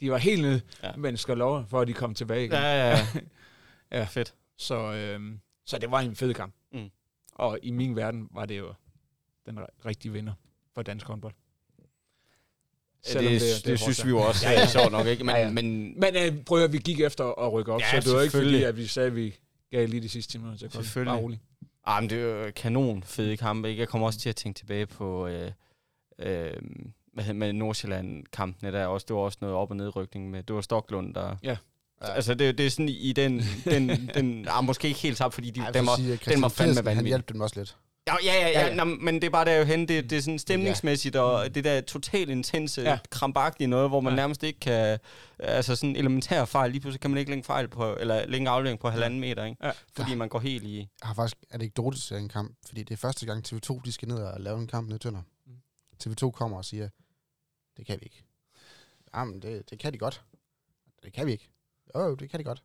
de var helt nede, ja. Men skal lov for, at de kom tilbage igen. Ja, ja, ja. <laughs> Ja. Fedt. Så, øh, så det var en fed kamp. Mm. Og i min verden var det jo den ri- rigtige vinder for dansk håndbold. Det, det, det, det synes vi jo også Ja, ja, ja. er sjovt nok, ikke? Men, Ja, ja, men Men øh, prøv at vi gik efter at rykke op, Ja, så det var ikke fordi, at vi sagde, at vi gav lige de sidste 10 minutter til Kolding. Selvfølgelig. Bare roligt. Ah, men det er jo kanon fede kampe, ikke? Jeg kommer også til at tænke tilbage på øh, øh, hvad hedder, med Nordsjælland-kampene der også. Det var også noget op- og nedrykning med, det var Stoklund, der... Ja. Altså, det, det er sådan i den, den, den <laughs> ah, måske ikke helt tabt, fordi de, Ej, den var, sige, den var fandme Pedersen, Han vanvittig. hjalp dem også lidt. Ja, ja, ja, ja, Ja. Nå, men det er bare der jo hen. Det, det er sådan stemningsmæssigt, og det der totalt intense, Ja. krampagtige noget, hvor man Ja. nærmest ikke kan... Altså sådan elementær fejl, lige pludselig kan man ikke lægge fejl på, eller lægge en aflevering på halvanden meter, ikke? Ja. Fordi man går helt i... Jeg har faktisk anekdotisk til en kamp, fordi det er første gang TV2, de skal ned og lave en kamp ned i Tønder. Mm. TV2 kommer og siger, det kan vi ikke. Jamen, det, det kan de godt. Det kan vi ikke. Jo, jo, det kan de godt.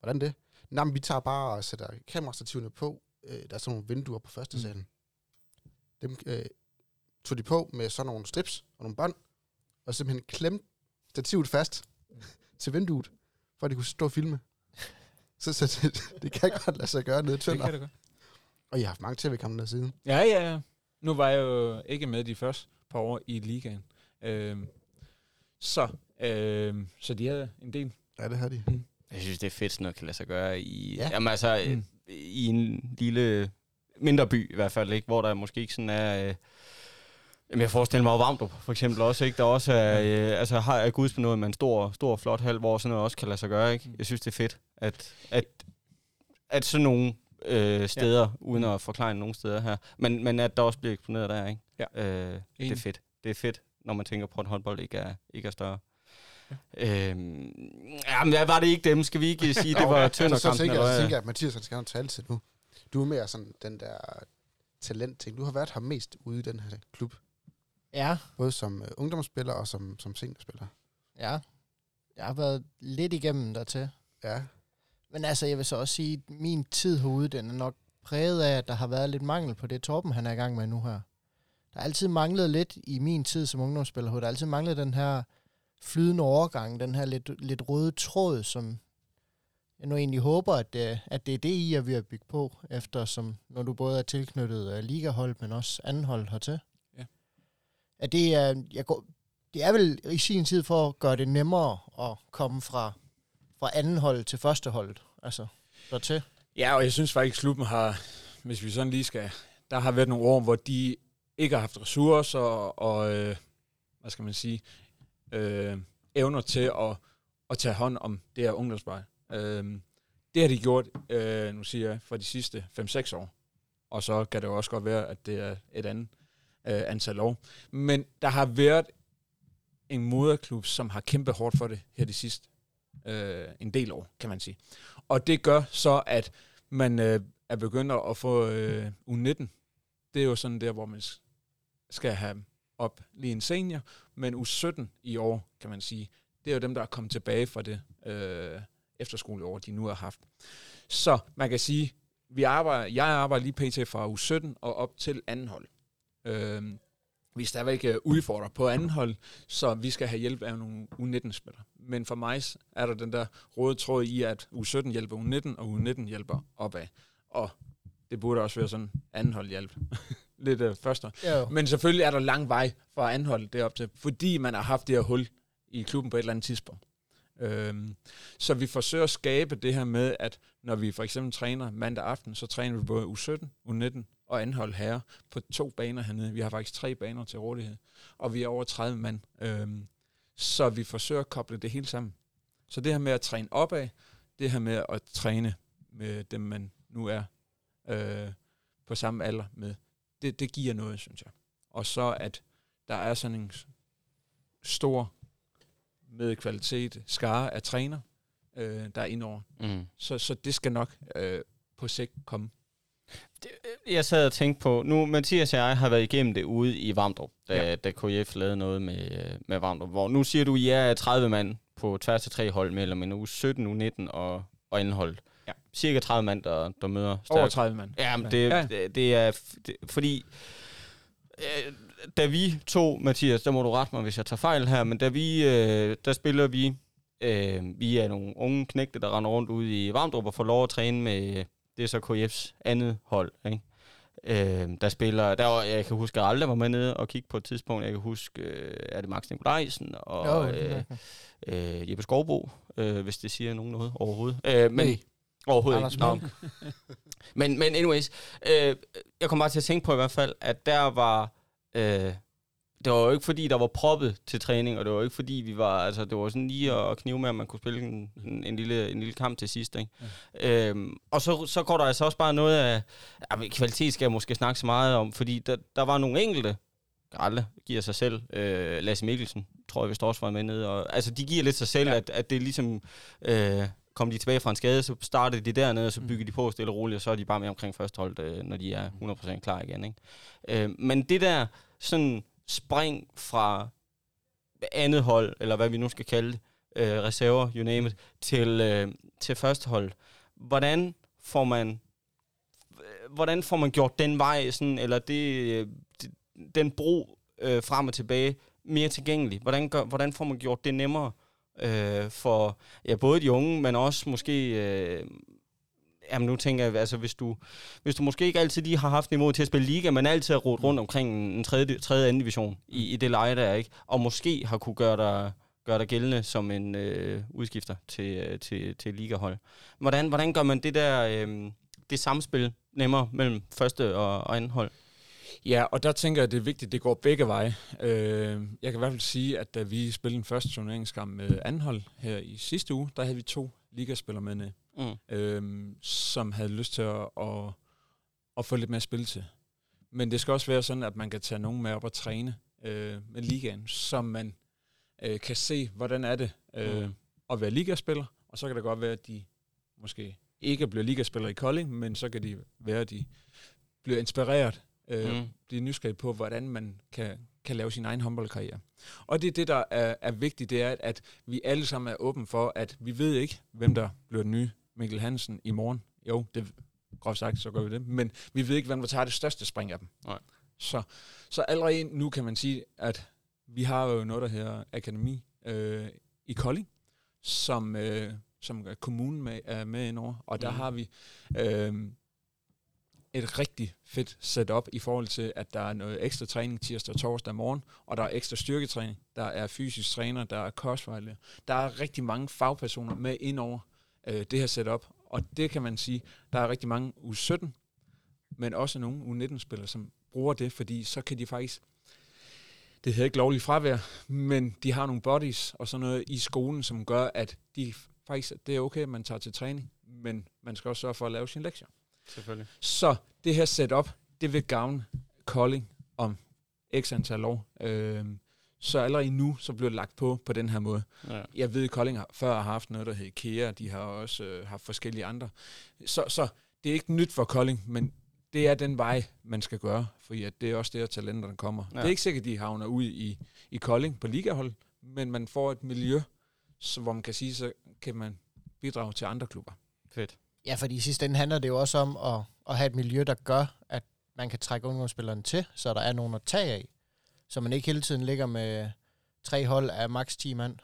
Hvordan det? Nå, men vi tager bare og sætter kamerastativerne på. Øh, der er sådan nogle vinduer på første Mm. salen. Dem øh, tog de på med sådan nogle strips og nogle bånd, og simpelthen klemte stativet fast <laughs> til vinduet, for at de kunne stå og filme. Så, så det, det kan godt lade sig gøre nede i Det Tønder. kan det godt. Og jeg har haft mange tv-kampe der siden. Ja, ja, ja. Nu var jeg jo ikke med de første par år i ligaen. Øhm, så, øhm, så de havde en del. Ja, det havde de. Jeg synes, det er fedt, sådan noget kan lade sig gøre i, Ja. ja. jamen, altså, Mm. Mm. i en lille, mindre by i hvert fald, ikke? hvor der måske ikke sådan er... Øh, jamen, jeg forestiller mig Vamdrup for eksempel også, ikke? der også er, øh, altså, har er guds noget med en stor, stor, flot hal, hvor sådan noget også kan lade sig gøre. Ikke? Jeg synes, det er fedt, at, at, at sådan nogle øh, steder, ja. uden at forklare nogen steder her, men, men at der også bliver eksponeret der. Ikke? Ja. Øh, det er fedt. Det er fedt, når man tænker på, at håndbold ikke er, ikke er større. Øhm, jamen, hvad var det ikke dem? Skal vi ikke sige, det var så, så, tønderkampen? tænker, jeg, så tænker jeg, at Mathias han skal have tale til nu. Du er mere sådan den der talentting. Du har været her mest ude i den her klub. Ja, Både som uh, ungdomsspiller og som, som seniorspiller. ja. Jeg har været lidt igennem dertil. Ja. Men altså, jeg vil så også sige, at min tid herude, den er nok præget af, at der har været lidt mangel på det, Torben han er i gang med nu her. Der har altid manglet lidt i min tid som ungdomsspiller. Der har altid manglet den her flydende overgang, den her lidt, lidt røde tråd, som jeg nu egentlig håber, at det, at det er det, I er ved at bygge på, eftersom når du både er tilknyttet uh, ligahold, men også anden hold hertil. Ja. At det er, jeg går, det er vel i sin tid for at gøre det nemmere at komme fra, fra anden hold til første hold, altså dertil. Ja, og jeg synes faktisk, at klubben har, hvis vi sådan lige skal, der har været nogle år, hvor de ikke har haft ressourcer og, og øh, hvad skal man sige, øh, evner til at, at tage hånd om det her ungdomsbejde. Øh, det har de gjort, øh, nu siger jeg, for de sidste 5-6 år. Og så kan det jo også godt være, at det er et andet øh, antal år. Men der har været en moderklub, som har kæmpet hårdt for det her de sidste øh, en del år, kan man sige. Og det gør så, at man øh, er begyndt at få øh, U19. Det er jo sådan der, hvor man skal have op lige en senior, men U17 i år, kan man sige, det er jo dem, der er kommet tilbage fra det øh, efterskoleår, de nu har haft. Så man kan sige, vi arbejder, jeg arbejder lige pt. fra U17 og op til anden hold. Øh, vi er stadigvæk udfordrer udfordret på anden hold, så vi skal have hjælp af nogle U19-spillere. Men for mig er der den der røde tråd i, at U17 hjælper U19, og U19 hjælper opad. Og det burde også være sådan anden hold hjælp. <laughs> Lidt øh, første. Ja, Men selvfølgelig er der lang vej fra anden hold derop til, fordi man har haft det her hul i klubben på et eller andet tidspunkt. Øhm, så vi forsøger at skabe det her med, at når vi for eksempel træner mandag aften, så træner vi både U17, U19 og anhold herre på to baner hernede. Vi har faktisk tre baner til rådighed, og vi er over 30 mand. Øhm, så vi forsøger at koble det hele sammen. Så det her med at træne opad, det her med at træne med dem, man nu er øh, på samme alder med, det, det giver noget, synes jeg. Og så at der er sådan en stor med kvalitet skare af træner, øh, der er indover. Mm. Så, så det skal nok øh, på sigt komme. Det, øh, jeg sad og tænkte på, nu Mathias og jeg har været igennem det ude i Vamdrup, da, Ja. da KF lavede noget med, med Vamdrup, hvor nu siger du, at I er 30 mand på tværs af tre hold mellem en uge 17, uge 19 og, og anden hold. Ja. Cirka 30 mand, der, der møder Over stærk 30 mand. Ja, men det, Ja. det, det er... Det, fordi... Øh, da vi to, Mathias, der må du rette mig, hvis jeg tager fejl her, men da vi... Øh, der spiller vi... Øh, vi er nogle unge knægte, der render rundt ude i Varmdrup og får lov at træne med... Det er så KF's andet hold, ikke? Øh, der spiller, der var, jeg kan huske, at jeg aldrig var med nede og kigge på et tidspunkt. Jeg kan huske, øh, er det Max Nikolajsen og Jo, øh, øh, Jeppe Skovbo, øh, hvis det siger nogen noget overhovedet. Øh, men, Nej. Overhovedet Anders ikke. <laughs> Men, men anyways, øh, jeg kom bare til at tænke på i hvert fald, at der var... Øh, det var jo ikke fordi, der var proppet til træning, og det var jo ikke fordi, vi var... Altså, det var sådan lige at knive med, at man kunne spille en, en, en, lille, en lille kamp til sidst, ikke? Ja. Øhm, og så, så går der altså også bare noget af... Ja, kvalitet skal jeg måske snakke så meget om, fordi der, der var nogle enkelte, Gralle giver sig selv, øh, Lasse Mikkelsen, tror jeg vist også var med nede, og, altså de giver lidt sig selv, Ja. ja. at, at det er ligesom... Øh, kom de tilbage fra en skade, så startede de dernede, og så Mm. bygger de på stille og roligt, og så er de bare med omkring første hold, øh, når de er 100% klar igen. Ikke? Øh, men det der sådan spring fra andet hold, eller hvad vi nu skal kalde det, øh, reserver, you name it, til, øh, til første hold, hvordan får man øh, hvordan får man gjort den vej, sådan, eller det, øh, det, den bro øh, frem og tilbage mere tilgængelig? Hvordan, gør, hvordan får man gjort det nemmere øh, for ja, både de unge, men også måske... Øh, Jamen nu tænker jeg, altså hvis du, hvis du måske ikke altid lige har haft niveau til at spille liga, men altid har rodet rundt omkring en tredje, tredje anden division i, i det leje der, ikke? Og måske har kunne gøre dig, gøre dig gældende som en øh, udskifter til, øh, til, til ligahold. Hvordan, hvordan gør man det der, øh, det samspil nemmere mellem første og, og anden hold? Ja, og der tænker jeg, at det er vigtigt, at det går begge veje. Øh, jeg kan i hvert fald sige, at da vi spillede den første turneringskamp med anhold her i sidste uge, der havde vi to ligaspillere med ned, Mm. øh, som havde lyst til at, at, at få lidt mere spil til. Men det skal også være sådan, at man kan tage nogen med op og træne øh, med ligaen, så man øh, kan se, hvordan er det øh, Mm. at være ligaspiller, og så kan det godt være, at de måske ikke bliver ligaspillere i Kolding, men så kan de være, at de bliver inspireret, øh, Mm. mm. bliver nysgerrige på, hvordan man kan, kan lave sin egen håndboldkarriere. Og det er det, der er, er vigtigt, det er, at, vi alle sammen er åbne for, at vi ved ikke, hvem der bliver den nye Mikkel Hansen i morgen. Jo, det groft sagt, så gør vi det. Men vi ved ikke, hvem der tager det største spring af dem. Nej. Så, så allerede nu kan man sige, at vi har jo noget, der hedder Akademi øh, i Kolding, som, øh, som kommunen med, er med indover. Og der Mhm. har vi øh, et rigtig fedt setup i forhold til, at der er noget ekstra træning tirsdag og torsdag morgen, og der er ekstra styrketræning, der er fysisk træner, der er kostvejleder. Der er rigtig mange fagpersoner med indover øh, det her setup, og det kan man sige, der er rigtig mange U17, men også nogle U19-spillere, som bruger det, fordi så kan de faktisk, det hedder ikke lovligt fravær, men de har nogle bodies og sådan noget i skolen, som gør, at de faktisk, det er okay, at man tager til træning, men man skal også sørge for at lave sin lektier. Selvfølgelig. Så det her setup, det vil gavne Kolding om x antal år. Øhm, så allerede nu, så bliver det lagt på på den her måde. Ja. Jeg ved, at Kolding har, før har haft noget, der hed IKEA. De har også øh, haft forskellige andre. Så, så det er ikke nyt for Kolding, men det er den vej, man skal gøre. Fordi at det er også der, talenterne kommer. Ja. Ja. Det er ikke sikkert, at de havner ud i, i Kolding på ligahold, men man får et miljø, så, hvor man kan sige, så kan man bidrage til andre klubber. Fedt. Ja, fordi i sidste ende handler det jo også om at, at have et miljø, der gør, at man kan trække ungdomsspillerne til, så der er nogen at tage af. Så man ikke hele tiden ligger med tre hold af maks 10 mand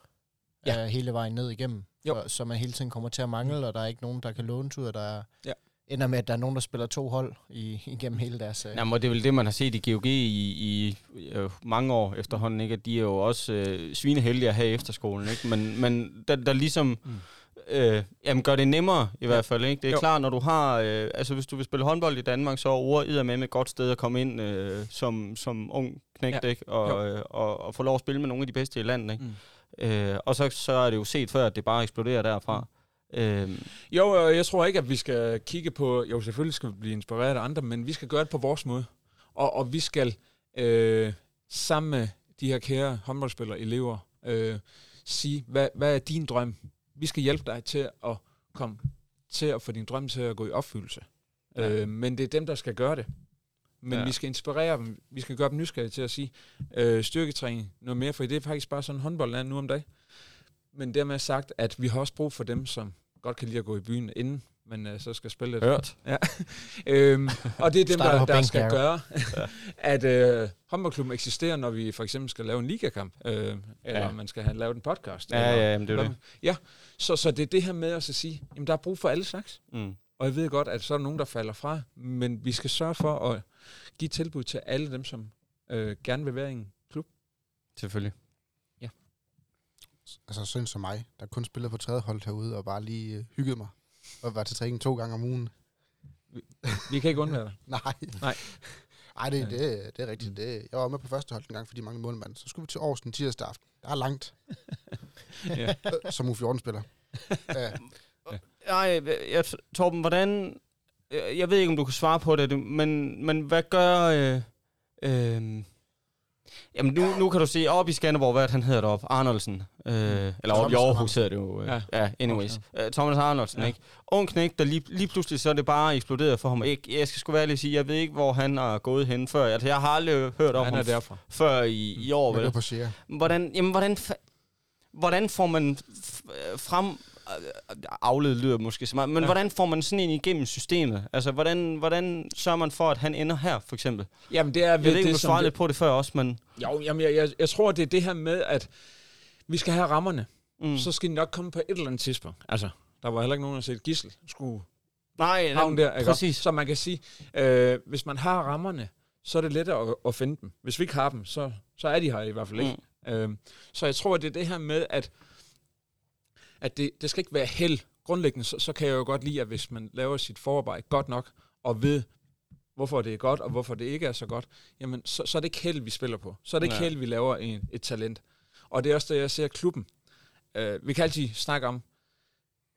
Ja. ja. hele vejen ned igennem. Jo. For, så man hele tiden kommer til at mangle, og der er ikke nogen, der kan lånes ud, og der er Ja. ender med, at der er nogen, der spiller to hold i, igennem hele deres... Øh. Jamen, og det er vel det, man har set i GOG i, i øh, mange år efterhånden, ikke? At de er jo også øh, svineheldige at have i efterskolen, ikke? Men, men der, der ligesom... Mm. Øh, jamen gør det nemmere i hvert fald, ikke? Det er jo. klart, når du har... Øh, altså, hvis du vil spille håndbold i Danmark, så er med med et godt sted at komme ind øh, som, som ung knægt, ja. ikke? Og, øh, og, og få lov at spille med nogle af de bedste i landet, ikke? Mm. Øh, og så, så er det jo set før, at det bare eksploderer derfra. Mm. Øhm. Jo, jeg tror ikke, at vi skal kigge på... Jo, selvfølgelig skal vi blive inspireret af andre, men vi skal gøre det på vores måde. Og, og vi skal øh, sammen med de her kære håndboldspillere, elever, øh, sige, hvad, hvad er din drøm? Vi skal hjælpe dig til at komme til at få din drøm til at gå i opfyldelse. Ja. Øh, men det er dem, der skal gøre det. Men ja. vi skal inspirere dem, vi skal gøre dem nysgerrige til at sige, øh, styrketræning noget mere, for det er faktisk bare sådan håndbold er nu om dagen. Men dermed sagt, at vi har også brug for dem, som godt kan lide at gå i byen inden, men uh, så skal spille lidt. Hørt. Ja. <laughs> øhm, og det er dem, der, der skal gøre, <laughs> at uh, håndboldklubben eksisterer, når vi for eksempel skal lave en ligakamp, uh, eller ja. man skal have lavet en podcast. Ja, eller, ja, jamen, det er det. Ja, så, så det er det her med at sige, jamen der er brug for alle slags. Mm. Og jeg ved godt, at så er der nogen, der falder fra, men vi skal sørge for at give tilbud til alle dem, som øh, gerne vil være i en klub. Selvfølgelig altså sådan som mig, der kun spiller på tredje hold herude, og bare lige øh, hyggede mig, og var til træning to gange om ugen. Vi, vi kan ikke undvære det. <laughs> Nej. Nej. Ej, det, det, det er rigtigt. Det, jeg var med på første hold en gang, fordi mange målmand. Så skulle vi til Aarhus den tirsdag aften. Der er langt. <laughs> ja. Som U14-spiller. <laughs> ja. Ej, jeg, Torben, hvordan... Jeg ved ikke, om du kan svare på det, men, men hvad gør... Øh, øh, Jamen, nu, nu kan du se, op i Skanderborg, hvad han hedder deroppe? Arnoldsen. Øh, eller op i Aarhus hedder det jo. Øh, ja. ja, anyways. Okay. Uh, Thomas Arnoldsen, ja. ikke? Ung knæk, der lige, lige pludselig så er det bare eksploderet for ham. Jeg, jeg skal sgu være lige sige, jeg ved ikke, hvor han er gået hen før. Altså, jeg har aldrig hørt om han ham derfra. før i, i år. Vel? På hvordan, jamen, hvordan, hvordan får man frem afledet lyder måske så meget, men ja. hvordan får man sådan en igennem systemet? Altså, hvordan, hvordan sørger man for, at han ender her, for eksempel? Jamen, det er... Jeg ved ikke, om du svarede lidt på det før også, men... Jo, jamen, jeg, jeg, jeg tror, det er det her med, at vi skal have rammerne. Mm. Så skal de nok komme på et eller andet tidspunkt. Altså, der var heller ikke nogen, der set gissel skulle Nej, havne der. Ikke? Præcis. Så man kan sige, øh, hvis man har rammerne, så er det lettere at, at finde dem. Hvis vi ikke har dem, så, så er de her i hvert fald ikke. Mm. Øh, så jeg tror, det er det her med, at at det, det skal ikke være held. Grundlæggende, så, så kan jeg jo godt lide, at hvis man laver sit forarbejde godt nok, og ved, hvorfor det er godt, og hvorfor det ikke er så godt, jamen, så, så er det ikke held, vi spiller på. Så er det ikke held, vi laver en, et talent. Og det er også det, jeg ser klubben. Uh, vi kan altid snakke om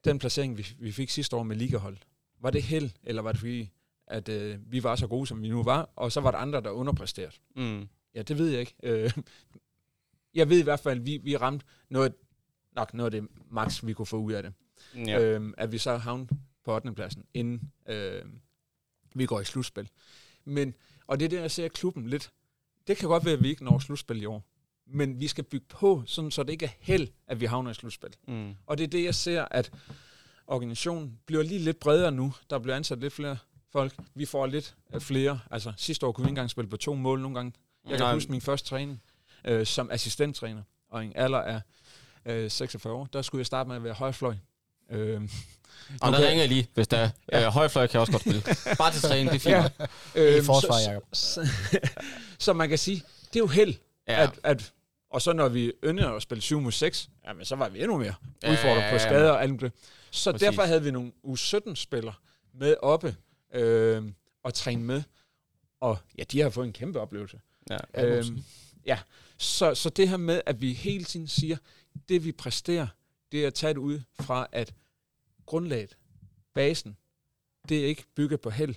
den placering, vi, vi fik sidste år med ligahold. Var det held, eller var det fordi, at uh, vi var så gode, som vi nu var, og så var der andre, der underpræsterede? Mm. Ja, det ved jeg ikke. Uh, <laughs> jeg ved i hvert fald, at vi, vi ramte noget nok noget af det max, vi kunne få ud af det. Ja. Øhm, at vi så havner på 8. pladsen, inden øh, vi går i slutspil. Men, og det er det, jeg ser klubben lidt. Det kan godt være, at vi ikke når slutspil i år. Men vi skal bygge på, sådan, så det ikke er held, at vi havner i slutspil. Mm. Og det er det, jeg ser, at organisationen bliver lige lidt bredere nu. Der bliver ansat lidt flere folk. Vi får lidt øh, flere. Altså sidste år kunne vi ikke engang spille på to mål nogle gange. Jeg kan Nej. huske min første træning øh, som assistenttræner, og en alder af øh, 46 år, der skulle jeg starte med at være højfløj. Øh, og der ringer jeg lige, hvis der er <laughs> ja. øh, højfløj, kan jeg også godt spille. Bare til træning, det er fint. Ja. Øh, forsvar, Jacob. Så, så, så man kan sige, det er jo held, ja. at, at og så når vi yndede at spille 7 mod 6, jamen, så var vi endnu mere udfordret ja, på skader og alt det. Så Præcis. derfor havde vi nogle U17-spillere med oppe øh, og træne med. Og ja, de har fået en kæmpe oplevelse. Ja, øhm, ja. Så, så det her med, at vi hele tiden siger, det vi præsterer, det er at tage det ud fra, at grundlaget, basen, det er ikke bygget på held.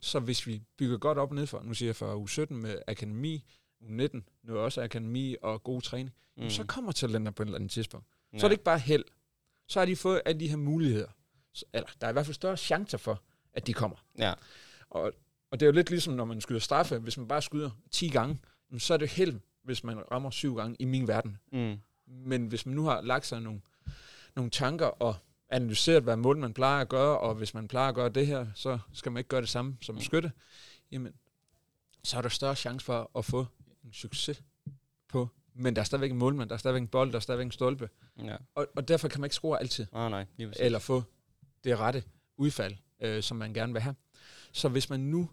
Så hvis vi bygger godt op nedfor, nu siger jeg for u 17 med akademi, u 19, nu også akademi og god træning, mm. så kommer talenter på et eller andet tidspunkt. Ja. Så er det ikke bare held. Så har de fået alle de her muligheder. Eller der er i hvert fald større chancer for, at de kommer. Ja. Og, og det er jo lidt ligesom, når man skyder straffe. Hvis man bare skyder 10 gange, så er det held, hvis man rammer syv gange i min verden. Mm. Men hvis man nu har lagt sig nogle, nogle tanker og analyseret, hvad mål man plejer at gøre, og hvis man plejer at gøre det her, så skal man ikke gøre det samme som skytte, jamen, så er der større chance for at få en succes på. Men der er stadigvæk en målmand, der er stadigvæk en bold, der er stadigvæk en stolpe. Ja. Og, og derfor kan man ikke score altid. Ah, nej, eller få det rette udfald. øh, som man gerne vil have. Så hvis man nu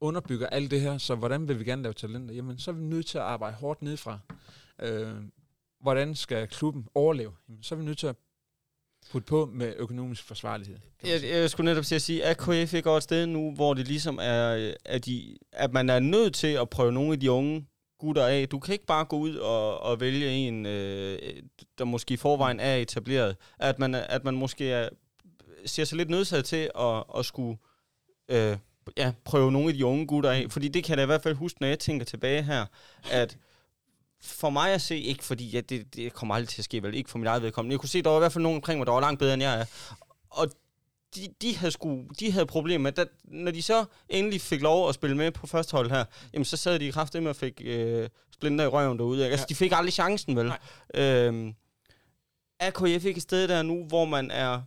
underbygger alt det her, så hvordan vil vi gerne lave talenter? Jamen, så er vi nødt til at arbejde hårdt nedefra. Øh, hvordan skal klubben overleve? Jamen, så er vi nødt til at putte på med økonomisk forsvarlighed. Jeg, jeg skulle netop til at sige, at KF ikke går et sted nu, hvor det ligesom er, at, de, at man er nødt til at prøve nogle af de unge gutter af. Du kan ikke bare gå ud og, og vælge en, øh, der måske i forvejen er etableret. At man, at man måske er, ser sig lidt nødsaget til at, at skulle øh, ja, prøve nogle af de unge gutter af. Fordi det kan jeg da i hvert fald huske, når jeg tænker tilbage her, at for mig at se, ikke fordi ja, det, det kommer aldrig til at ske, vel ikke for mit eget vedkommende. Jeg kunne se, at der var i hvert fald nogen omkring mig, der var langt bedre, end jeg er. Og de, de, havde, sku, de havde problemer med, at når de så endelig fik lov at spille med på første hold her, jamen så sad de i kraft med og fik øh, splinter i røven derude. Ikke? Altså, Ja. de fik aldrig chancen, vel? Øhm, er KF ikke et sted der nu, hvor man er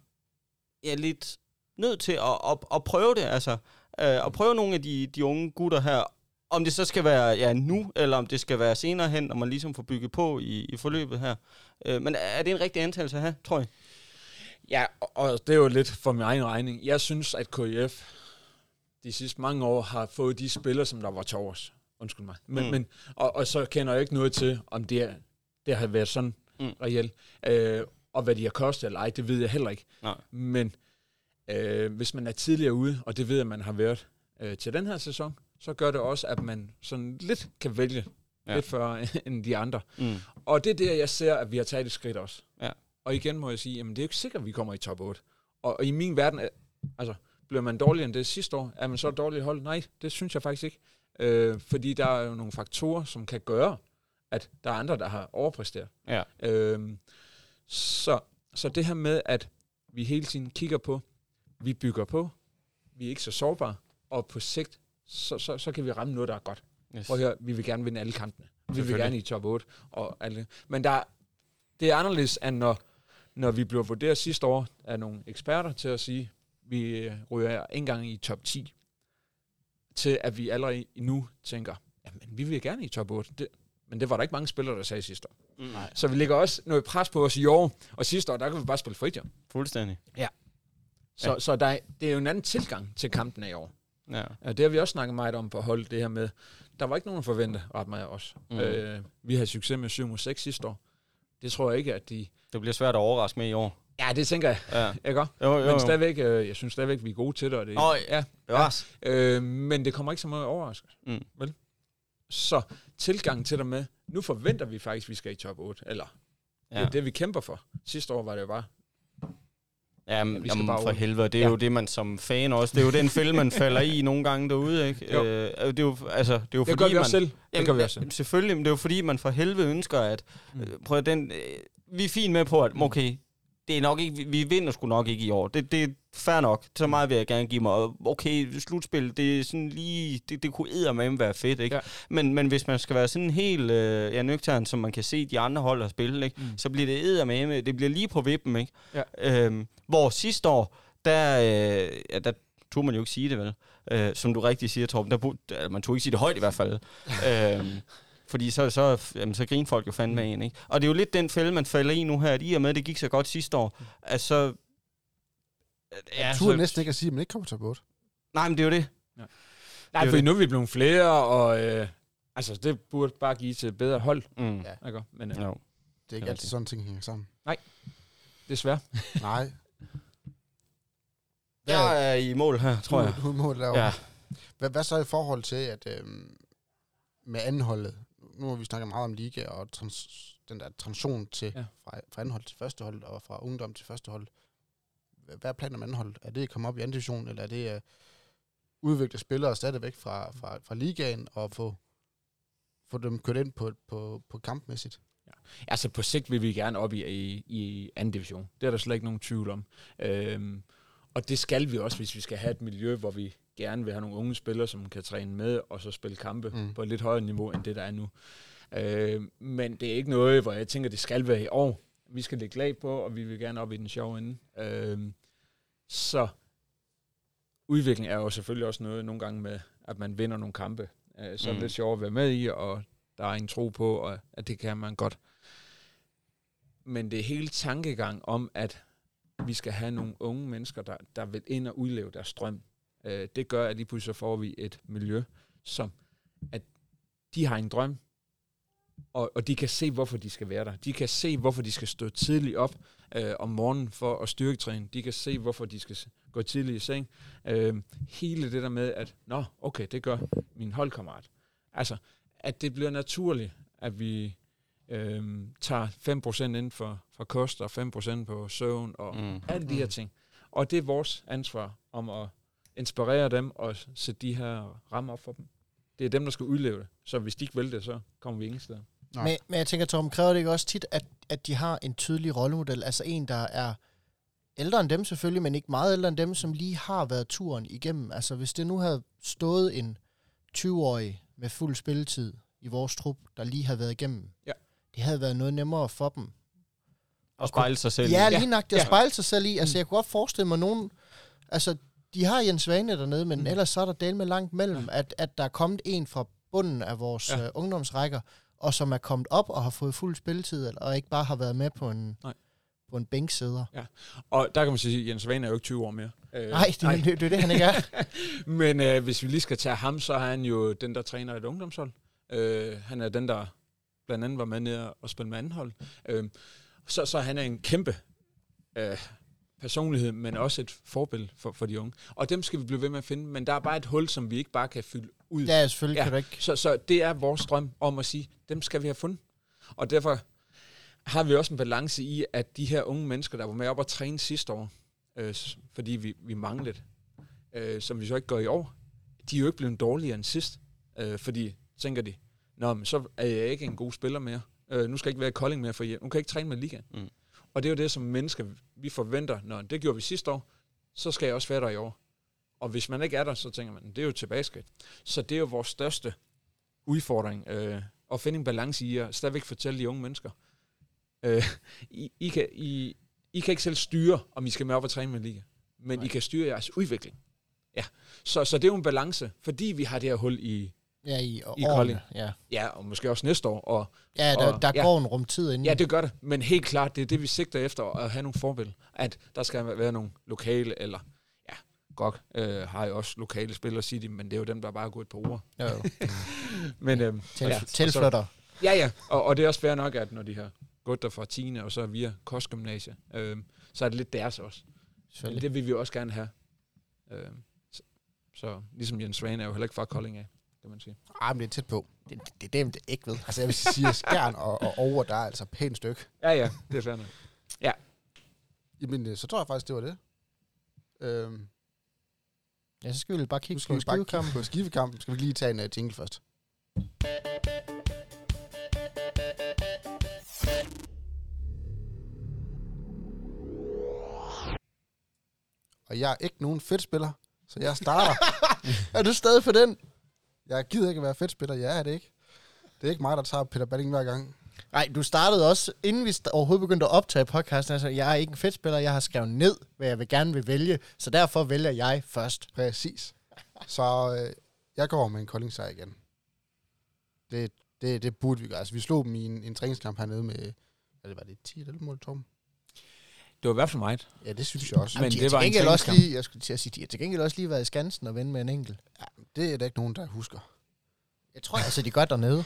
ja, lidt nødt til at, at, at prøve det, altså øh, at prøve nogle af de, de unge gutter her, om det så skal være ja, nu, eller om det skal være senere hen, når man ligesom får bygget på i, i forløbet her. Øh, men er det en rigtig antagelse at have, tror jeg? Ja, og- det er jo lidt for min egen regning. Jeg synes, at KIF de sidste mange år har fået de spillere, som der var til overs. Undskyld mig. Men, Mm. men, og, og så kender jeg ikke noget til, om det, er, det har været sådan mm. reelt. Øh, og hvad de har kostet eller ej, det ved jeg heller ikke. Nej. Men øh, hvis man er tidligere ude, og det ved jeg, man har været øh, til den her sæson, så gør det også, at man sådan lidt kan vælge Ja. lidt før <laughs> end de andre. Mm. Og det er der, jeg ser, at vi har taget et skridt også. Ja. Og igen må jeg sige, jamen det er jo ikke sikkert, at vi kommer i top 8. Og, og i min verden, er- altså, bliver man dårligere end det sidste år? Er man så dårligt hold? Nej, det synes jeg faktisk ikke. Øh, fordi der er jo nogle faktorer, som kan gøre, at der er andre, der har overpræsteret. Ja. Øh, så, så det her med, at vi hele tiden kigger på, vi bygger på, vi er ikke så sårbare, og på sigt, så, så, så kan vi ramme noget, der er godt. Yes. Prøv at høre, vi vil gerne vinde alle kampene. Vi vil gerne i top 8. Og alle. Men der, det er anderledes, end når, når vi blev vurderet sidste år af nogle eksperter til at sige, vi ryger ikke engang i top 10, til at vi allerede nu tænker, jamen vi vil gerne i top 8. Det, men det var der ikke mange spillere, der sagde sidste år. Mm. Så vi lægger også noget pres på os i år, og sidste år, der kan vi bare spille frit, jo. Fuldstændig. Så, Ja. ja. så der, er- det er jo en anden tilgang til kampen af i år. Ja. Og det har vi også snakket meget om på hold, det her med, der var ikke nogen at forvente ret meget af os. Mm. Øh, vi havde succes med 7 mod 6 sidste år. Det tror jeg ikke, at de... Det bliver svært at overraske med i år. Ja, det tænker jeg, Ja. <laughs> ikke også? Jo, jo, jo. Men stadigvæk, øh, jeg synes stadigvæk, vi er gode til det. Og det Åh, ja, Bevares. øh, men det kommer ikke så meget overraskelse. Mm. Vel? Så tilgangen til det med, nu forventer vi faktisk, at vi skal i top 8. Eller ja. det Ja. er det, vi kæmper for. Sidste år var det jo bare... Jamen, vi skal jamen bare for helvede, det er Ja. jo det, man som fan også, det er jo den fælde, man falder i nogle gange derude, ikke? Jo. Øh, det er jo, altså, det er jo Det fordi, gør vi man, selv. Det Jamen, gør vi også selv. Selvfølgelig, men det er jo fordi, man for helvede ønsker, at... Mm. Øh, prøv at den... Øh, vi er fint med på, at okay, det er nok ikke, vi, vi vinder sgu nok ikke i år. Det, det er fair nok. Så meget vil jeg gerne give mig. Og Okay, slutspil, det er sådan lige... Det, det kunne eddermame være fedt, ikke? Ja. Men, men hvis man skal være sådan helt øh, ja, nøgtern, som man kan se de andre hold har spillet, ikke? Mm. så bliver det eddermame. Det bliver lige på vippen, ikke? Ja. Øhm, hvor sidste år, der, øh, ja, der tog man jo ikke sige det, vel? Øh, som du rigtig siger, Torben. Der, der, man tog ikke sige det højt i hvert fald. <laughs> øhm, fordi så, så, jamen, så griner folk jo fandme af en, ikke? Og det er jo lidt den fælde, man falder i nu her, at i og med, at det gik så godt sidste år, at så... Ja, jeg turde næsten ikke at sige, at man ikke kommer til 8. Nej, men det er jo det. Nej, er jo fordi det. nu er vi blevet flere, og øh, altså, det burde bare give til et bedre hold. Mm. Ja. Ikke? Men øh, Jo. Det er ikke altid sådan, ting hænger sammen. desværre. <laughs> Nej. Jeg er i mål her, tror jeg. Du, du må lave. Ja. Hvad, hvad så i forhold til, at øhm, med andenholdet, nu har vi snakket meget om liga og trans, den der transition til ja. Ja. fra, fra andenhold til første hold og fra ungdom til første hold. Hvad hvad er planen om andenhold? Er det at komme op i anden division, eller er det at udvikle spillere stadigvæk fra, fra, fra ligaen og få, få dem kørt ind på, på, på kampmæssigt? Altså på sigt vil vi gerne op i, i, i anden division. Det er der slet ikke nogen tvivl om. Øhm, og det skal vi også, hvis vi skal have et miljø, hvor vi gerne vil have nogle unge spillere, som kan træne med, og så spille kampe Mm. mm. på et lidt højere niveau, end det der er nu. Øhm, men det er ikke noget, hvor jeg tænker, det skal være i år. Vi skal lægge lag på, og vi vil gerne op i den sjove ende. Øhm, så udvikling er jo selvfølgelig også noget nogle gange med, at man vinder nogle kampe. Øh, så er det Mm. lidt sjovt at være med i, og der er en tro på, og at det kan man godt. Men det er hele tankegang om, at vi skal have nogle unge mennesker, der, der vil ind og udleve deres drøm. Øh, det gør, at lige pludselig får vi et miljø, som at de har en drøm, og, og de kan se, hvorfor de skal være der. De kan se, hvorfor de skal stå tidligt op øh, om morgenen for at styrketræne. De kan se, hvorfor de skal gå tidligt i seng. Øh, hele det der med, at nå, okay, det gør min holdkammerat. Altså, at det bliver naturligt, at vi øh, tager 5% ind for, for kost og 5% på søvn og Mm. mm. alle de her ting. Og det er vores ansvar om at inspirere dem og sætte de her rammer op for dem. Det er dem, der skal udleve det. Så hvis de ikke vil det, så kommer vi ingen steder. Nej. Men, men jeg tænker, Tom, kræver det ikke også tit, at, at de har en tydelig rollemodel? Altså en, der er ældre end dem selvfølgelig, men ikke meget ældre end dem, som lige har været turen igennem. Altså hvis det nu havde stået en 20-årig med fuld spilletid i vores trup, der lige havde været igennem, Ja. Det havde været noget nemmere for dem. Og spejle sig selv. Ja, i. lige nok det at Ja. spejle sig selv i. Altså jeg kunne godt forestille mig nogen... Altså, de har Jens Vane dernede, men Mm. ellers så er der del med langt mellem, at, at der er kommet en fra bunden af vores Ja. ja. uh, ungdomsrækker, og som er kommet op og har fået fuld spilletid, og ikke bare har været med på en, Nej. på en bænksæder. Og der kan man sige, at Jens Vane er jo ikke 20 år mere. Øh, Nej, det, det, det, det er det, han ikke er. <laughs> Men øh, hvis vi lige skal tage ham, så er han jo den, der træner et ungdomshold. Øh, han er den, der blandt andet var med ned og spille med anden hold. Øh, så, så han er en kæmpe øh, personlighed, men også et forbillede for, for de unge. Og dem skal vi blive ved med at finde, men der er bare et hul, som vi ikke bare kan fylde ud. Ja, selvfølgelig Ja. ikke. Så, så det er vores drøm om at sige, dem skal vi have fundet. Og derfor har vi også en balance i, at de her unge mennesker, der var med op og træne sidste år, øh, fordi vi, vi manglede, øh, som vi så ikke gør i år, de er jo ikke blevet dårligere end sidst. Øh, fordi, tænker de, Nå, men så er jeg ikke en god spiller mere. Øh, nu skal jeg ikke være i Kolding mere, for jeg, nu kan jeg ikke træne med ligaen. Mm. Og det er jo det, som mennesker, vi forventer, når det gjorde vi sidste år, så skal jeg også være der i år. Og hvis man ikke er der, så tænker man, det er jo tilbageskridt. Så det er jo vores største udfordring, øh, at finde en balance i at stadigvæk fortælle de unge mennesker. Øh, I, I, kan, I, I kan ikke selv styre, om I skal med op og træne med liga, men Nej. I kan styre jeres udvikling. Ja. Så, så det er jo en balance, fordi vi har det her hul i, Ja, i, og I årene. Kolding. Ja, ja, og måske også næste år, og ja der, Og- der ja. går en rumtid inden. Ja, det gør det. Men helt klart, det er det, vi sigter efter, at have nogle forbilleder. At der skal være nogle lokale, eller ja, godt øh, har jo også lokale spillere, siger de, men det er jo dem, der bare går et par uger. Jo, jo. <laughs> Men, øh, Til, ja, ja, og så- tilflytter. Ja, ja, og, og det er også fair nok, at når de har gået der fra 10. og så via kostgymnasie, øh, så er det lidt deres også. Men det vil vi jo også gerne have. Øh, så, så ligesom Jens Svane er jo heller ikke fra Kolding af, kan man sige. Ej, men det er tæt på. Det, det, det, det, det er ikke ved. Altså, jeg vil sige, at skærn og, og over, der er altså et pænt stykke. Ja, ja, det er fair nok. Jamen, øh, så tror jeg faktisk, det var det. Øhm, Ja, så skal vi bare kigge skal på skivekampen. på skivekampen. Skal vi lige tage en uh, jingle først. Og jeg er ikke nogen fedtspiller, så jeg starter. <laughs> Er du stadig på den? Jeg gider ikke at være fedtspiller, jeg er det ikke. Det er ikke mig, der tager Peter Balling hver gang. Nej, du startede også, inden vi overhovedet begyndte at optage podcasten, altså, jeg er ikke en fedtspiller, jeg har skrevet ned, hvad jeg vil gerne vil vælge, så derfor vælger jeg først. Præcis. Så øh, jeg går med en Kolding sejr igen. Det, det, det burde vi gøre. Altså, vi slog dem i en, en træningskamp hernede med, hvad det var det, 10 eller mål, Tom? Det var i hvert fald meget. Ja, det synes jeg også. Men de det var en gengæld også lige, jeg skulle til at sige, de har til gengæld også lige været i Skansen og vende med en enkelt. Det er der ikke nogen, der husker. Jeg tror altså, de gør dernede.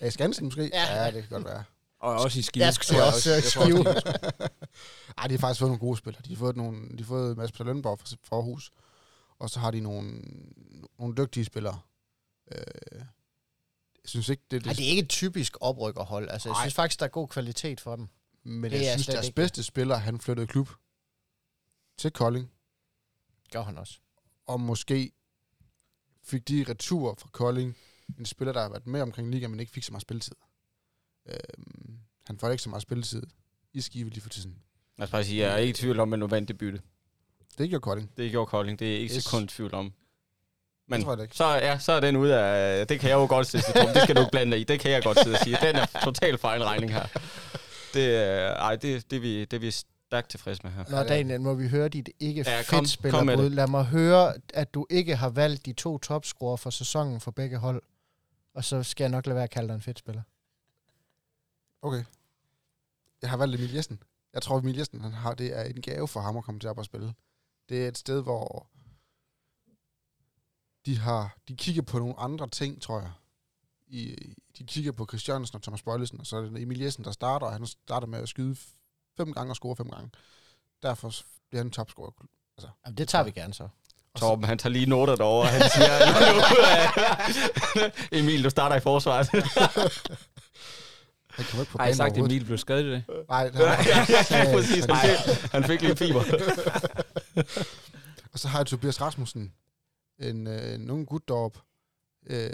Er Skansen måske? Ja. ja, det kan godt være. Og også i skive. Jeg skulle tror også jeg Skive. Ej, de har faktisk fået nogle gode spillere. De har fået, nogle, de har fået Mads Peter Lønborg fra, fra Aarhus. Og så har de nogle, nogle dygtige spillere. Øh, jeg synes ikke, det, Ej, det, det er ikke et typisk oprykkerhold. Altså, jeg Nej. synes faktisk, der er god kvalitet for dem. Men det jeg er synes, slet deres ikke- bedste spiller, han flyttede klub til Kolding. Gør han også. og måske fik de retur fra Kolding en spiller, der har været med omkring liga, men ikke fik så meget spilletid. Øhm, han får ikke så meget spilletid i Skive lige for tiden. Lad os bare sige, jeg er ikke i tvivl om, at nu vandt det bytte. Det gjorde Kolding. Det gjorde Kolding. Det er ikke Yes. sekund tvivl om. Men Det tror jeg ikke. så, ja, så er den ude af... Det kan jeg jo godt sidde og sige, Det skal du ikke blande dig i. Det kan jeg godt sidde og sige. Den er total fejlregning her. Det, er- ej, det, det, er vi, det er vi stærkt tilfredse med her. Nå, Daniel, må vi høre dit ikke Ja, fedt det. Lad mig høre, at du ikke har valgt de to topscorer for sæsonen for begge hold. Og så skal jeg nok lade være at kalde dig en fedt spiller. Okay. Jeg har valgt Emil Jessen. Jeg tror, Emil Jessen, han har, det er en gave for ham at komme til op og spille. Det er et sted, hvor de har, de kigger på nogle andre ting, tror jeg. I, de kigger på Christiansen og Thomas Bøjlesen, og så er det Emil Jessen, der starter, og han starter med at skyde fem gange og score fem gange. Derfor bliver han topscorer. Jamen, det tager vi gerne så. Og så- Torben, han tager lige noter derovre. Han siger, nu, <laughs> Emil, du starter i forsvaret. <laughs> Han kommer ikke på Har jeg banen sagt, at. Emil blev skadet i det? Nej, det har <laughs> ja, ikke. præcis. Han, fik, han fik lige fiber. Og så har jeg Tobias Rasmussen, en, øh, en ung gut deroppe. Øh,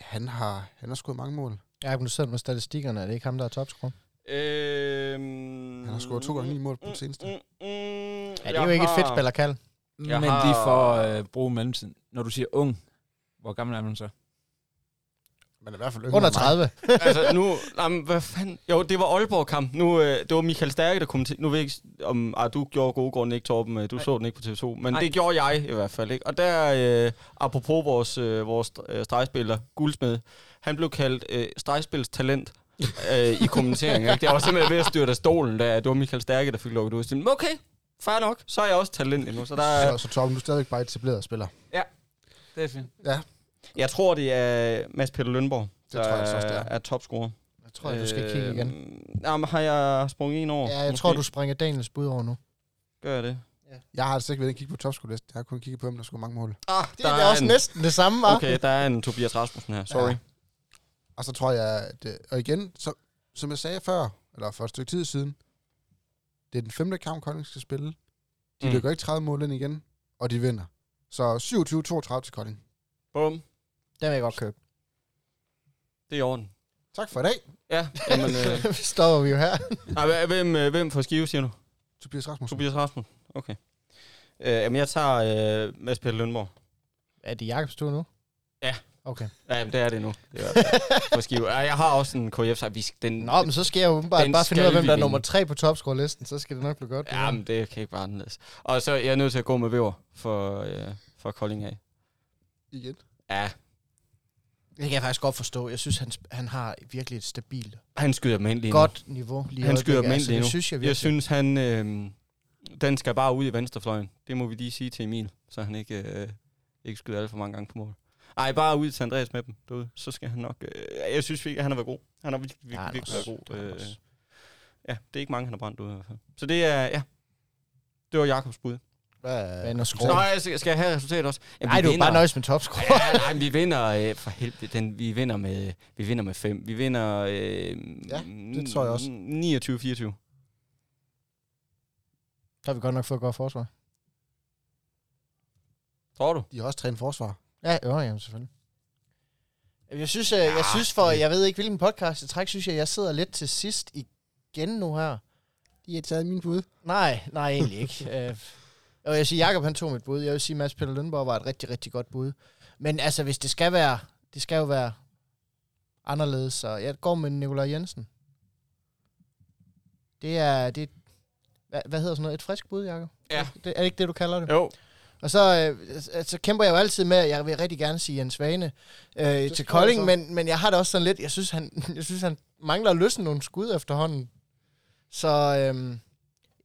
han har, han har scoret mange mål. Jeg har nu siddet med statistikkerne. Er det ikke ham, der er topscorer? Øhm, Han har scoret to gange ni mål på det seneste. Mm, mm, Ja, det er jo ikke et fedt spil at kalde. Jeg Men har- lige for at øh, bruge mellemtiden. Når du siger ung, hvor gammel er man så? Men i hvert fald yngre Under end mig. 30. <laughs> altså nu, <laughs> jamen, hvad fanden? Jo, det var Aalborg-kamp. Nu, øh, det var Michael Stærke, der kom til. Nu ved jeg ikke, om ah, du gjorde gode grunde ikke, Torben. øh, Du Nej. så den ikke på TV2. Men Nej. det gjorde jeg i hvert fald. Ikke? Og der, øh, apropos vores, øh, vores øh, stregspiller, Guldsmed, han blev kaldt øh, talent <laughs> øh, i kommenteringen. Ikke? Det var simpelthen ved at styrte af stolen, da det var Michael Stærke, der fik lukket ud. Så, men okay, fair nok. Så er jeg også talent endnu. Så der er, Så, så Torben, du er stadigvæk bare etableret spiller. Det er fint. Jeg tror, det er Mads Peter Lønborg, Det der tror jeg altså også, det er. er topscorer. Jeg tror, du skal kigge igen. Øhm, Jamen, har jeg sprunget en over? Ja, jeg Måske. tror, du springer Daniels bud over nu. Gør jeg det? Jeg har altså ikke været og kigge på topskolelisten. Jeg har kun kigget på dem, der scorer mange mål. Ah, Det er, også en, næsten det samme, var. Okay, der er en Tobias Rasmussen her. Sorry. Ja. Og så tror jeg, at, og igen, så, som jeg sagde før, eller for et stykke tid siden, det er den femte kamp, Kolding skal spille. De mm. lykker ikke 30 mål ind igen, og de vinder. Så 27-32 til Kolding. Bum. Den vil jeg godt købe. Det er i orden. Tak for i dag, Ja, jamen... Øh, <laughs> stopper vi jo her. nej, hvem, øh, hvem får skive, siger du? Tobias Rasmussen. Tobias Rasmussen. Okay. Øh, jamen, jeg tager øh, Mads Peter Lønborg. Er det Jakobs tur nu? Ja. Okay. Ja, jamen, det er det nu. Det er, <laughs> for skive. Jeg har også en KF, så vi den... Nå, men så skal jeg jo bare, bare finde ud af, hvem der er nummer tre på topscore-listen. Så skal det nok blive godt. Ja, men det kan ikke være anderledes. Og så er jeg nødt til at gå med Væver for, øh, for Kolding af. Igen. Ja, Det kan jeg faktisk godt forstå. Jeg synes, han, han har virkelig et stabilt, han skyder dem ind lige nu. godt niveau lige i Han skyder dem øjeblikket. ind lige det nu. synes jeg Jeg synes, han... Øh, den skal bare ud i venstrefløjen. Det må vi lige sige til Emil, så han ikke, øh, ikke skyder alt for mange gange på mål. Ej, bare ud til Andreas med dem derude. Så skal han nok... Øh, jeg synes virkelig, han har været god. Han har virkelig, Ja, virkelig, han virkelig også. været god. Han Øh, også. ja, det er ikke mange, han har brændt ud i hvert fald. Så det er... Ja, det var Jakobs bud. Hvad, Nå, skal, skal jeg have resultatet også? Jamen, Nej, vi du er vinder- bare nøjes med topscore. Ja, nej, vi vinder øh, for helvede. Den, vi vinder med vi vinder med fem. Vi vinder øh, Ja, det tror jeg også. 29-24. Så har vi godt nok fået et godt forsvar. Tror du? De har også trænet forsvar. Ja, jo, jamen, selvfølgelig. Jeg synes, jeg, jeg synes for, jeg ved ikke, hvilken podcast jeg trækker, synes jeg, jeg sidder lidt til sidst igen nu her. De har taget min bud. Nej, nej, egentlig ikke. <laughs> og jeg siger, Jakob han tog mit bud. Jeg vil sige, Mads Peter Lønborg var et rigtig, rigtig godt bud. Men altså, hvis det skal være, det skal jo være anderledes, så jeg går med Nikolaj Jensen. Det er, det, hvad, hvad hedder sådan noget, et frisk bud, Jakob? Ja. Det, er det ikke det, du kalder det? Jo. Og så, øh, så kæmper jeg jo altid med, at jeg vil rigtig gerne sige Jens Svane øh, til Kolding, men, men jeg har det også sådan lidt, jeg synes, han, <laughs> jeg synes, han mangler at løsne nogle skud efterhånden. Så øh,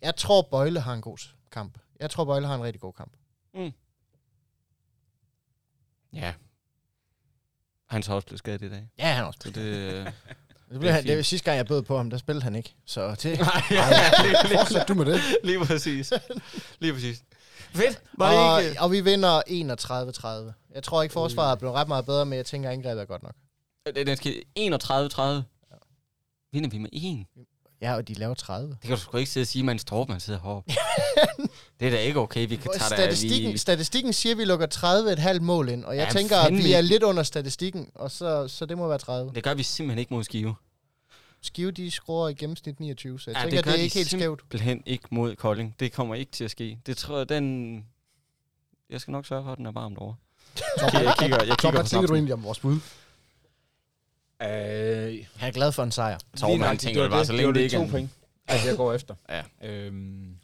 jeg tror, Bøjle har en god kamp. Jeg tror, Bøjle har en rigtig god kamp. Ja. Han er også blevet skadet i dag. Ja, han er også. Så det... øh, <laughs> Det, blev han, det var sidste gang, jeg bød på ham, der spillede han ikke. Så det, <laughs> Nej, ja, lige, lige, <laughs> Fortsæt du med det. lige præcis. Lige præcis. Fedt. Var det og, ikke... og vi vinder 31-30. Jeg tror ikke, forsvaret er blevet ret meget bedre, men jeg tænker, at angrebet er godt nok. øh, Den skal 31-30. Vinder vi med en? Ja, og de laver 30. Det kan du sgu ikke sidde og sige, mens Torben sidder heroppe. <laughs> det er da ikke okay, vi kan tage Statistikken, det. statistikken siger, at vi lukker 30,5 mål ind, og jeg Ja, tænker, at vi er lidt under statistikken, og så, så det må være 30. Det gør vi simpelthen ikke mod Skive. Skive, de scorer i gennemsnit 29, så jeg Ja, tænker, det det er de ikke helt skævt. Simpelthen ikke mod Kolding. Det kommer ikke til at ske. Det tror jeg, den... Jeg skal nok sørge for, at den er varmt over. <laughs> Jeg kigger, jeg kigger, Tom, hvad tænker du egentlig om vores bud? Øh, Han er glad for en sejr. Torben, han tænker var bare, så længe var det ikke er to en- point. Altså, jeg går efter. <laughs> Ja. Øhm,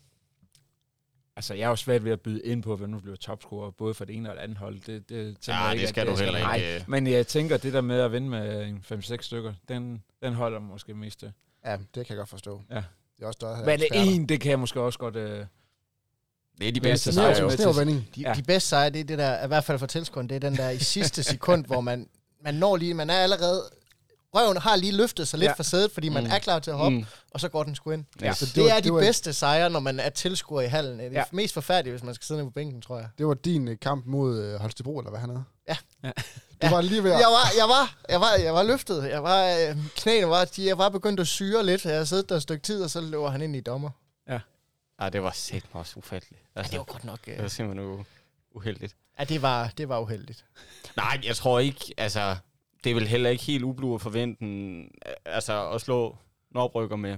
altså, jeg er jo svært ved at byde ind på, hvem nu bliver topscorer, både for det ene og det andet hold. Det, det, tænker Ja, jeg det ikke, skal at du heller Nej, ikke. øh. Men jeg tænker, det der med at vinde med en 5-6 stykker, den, den holder måske mest til. Ja, det kan jeg godt forstå. Ja. Det er også der, Men en, det kan jeg måske også godt... Øh, Det er de bedste sejre. snæver- jo. snæver- Snævervending. De, ja. de bedste sejre, det er det der, i hvert fald for tilskueren, det er den der i sidste sekund, hvor man, man når lige, man er allerede, røven har lige løftet sig lidt Ja. ja. for sædet, fordi man Mm. er klar til at hoppe, Mm. og så går den sgu ind. Ja. Så det, det det var- er de det var- bedste sejre, når man er tilskuer i hallen. Det er Ja. ja. mest forfærdeligt, hvis man skal sidde nede på bænken, tror jeg. Det var din øh, kamp mod øh, Holstebro, eller hvad han hed? Ja. Ja. Du var lige ved at... Jeg var, jeg var, jeg var, jeg var løftet. Jeg var, øh, knæene var, de, jeg var begyndt at syre lidt. Jeg havde siddet der et stykke tid, og så løber han ind i dommer. Ej, det var sæt mig også ufatteligt. Ja, Altså, det var godt nok... det Øh, var simpelthen u- uheldigt. ja, det var, det var uheldigt. Nej, jeg tror ikke, altså, det er vel heller ikke helt ublu at forvente, en- altså, at slå en oprykker med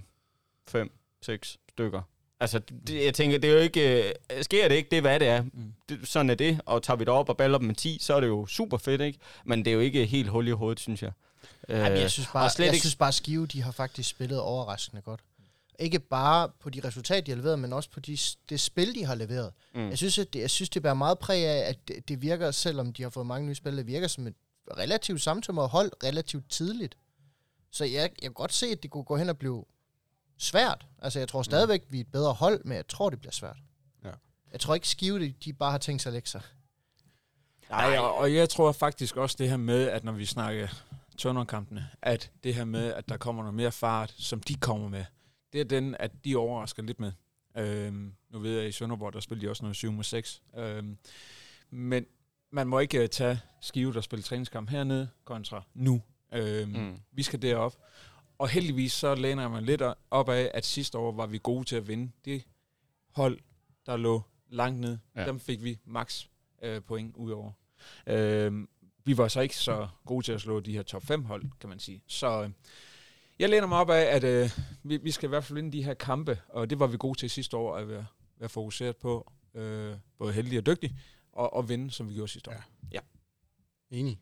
fem, seks stykker. Altså, det, jeg tænker, det er jo ikke, øh, sker det ikke, det er hvad det er. mm. Det, sådan er det, og tager vi det op og baller dem med 10, så er det jo super fedt, ikke? Men det er jo ikke helt hul i hovedet, synes jeg. Øh, Jamen, jeg synes bare, og slet jeg ikke- synes bare Skive, de har faktisk spillet overraskende godt. Ikke bare på de resultater, de har leveret, men også på de, det spil, de har leveret. Mm. Jeg, synes, at det, jeg synes, det bærer meget præg af, at det, det virker, selvom de har fået mange nye spil, det virker som et relativt samtømret hold relativt tidligt. Så jeg, jeg kan godt se, at det kunne gå hen og blive svært. Altså, jeg tror stadigvæk, vi er et bedre hold, men jeg tror, det bliver svært. Ja. Jeg tror ikke, Skive, de, de bare har tænkt sig at lægge sig. Nej, og, og jeg tror faktisk også det her med, at når vi snakker tønderkampene, at det her med, at der kommer noget mere fart, som de kommer med, det er den, at de overrasker lidt med. Øhm, nu ved jeg, at i Sønderborg, der spiller de også noget 7 mod 6. Øhm, men man må ikke øh, tage Skive, der spiller træningskamp hernede, kontra nu. Øhm, Mm. Vi skal derop. Og heldigvis så læner jeg mig lidt op af, at sidste år var vi gode til at vinde. Det hold, der lå langt ned, Ja. dem fik vi max øh, point ud over. Øh, vi var så ikke så gode til at slå de her top 5 hold, kan man sige. Så øh, jeg læner mig op af, at øh, vi, vi skal i hvert fald vinde de her kampe, og det var vi gode til sidste år, at være, være fokuseret på, øh, både heldig og dygtig, og, og vinde, som vi gjorde sidste år. Ja. Enig.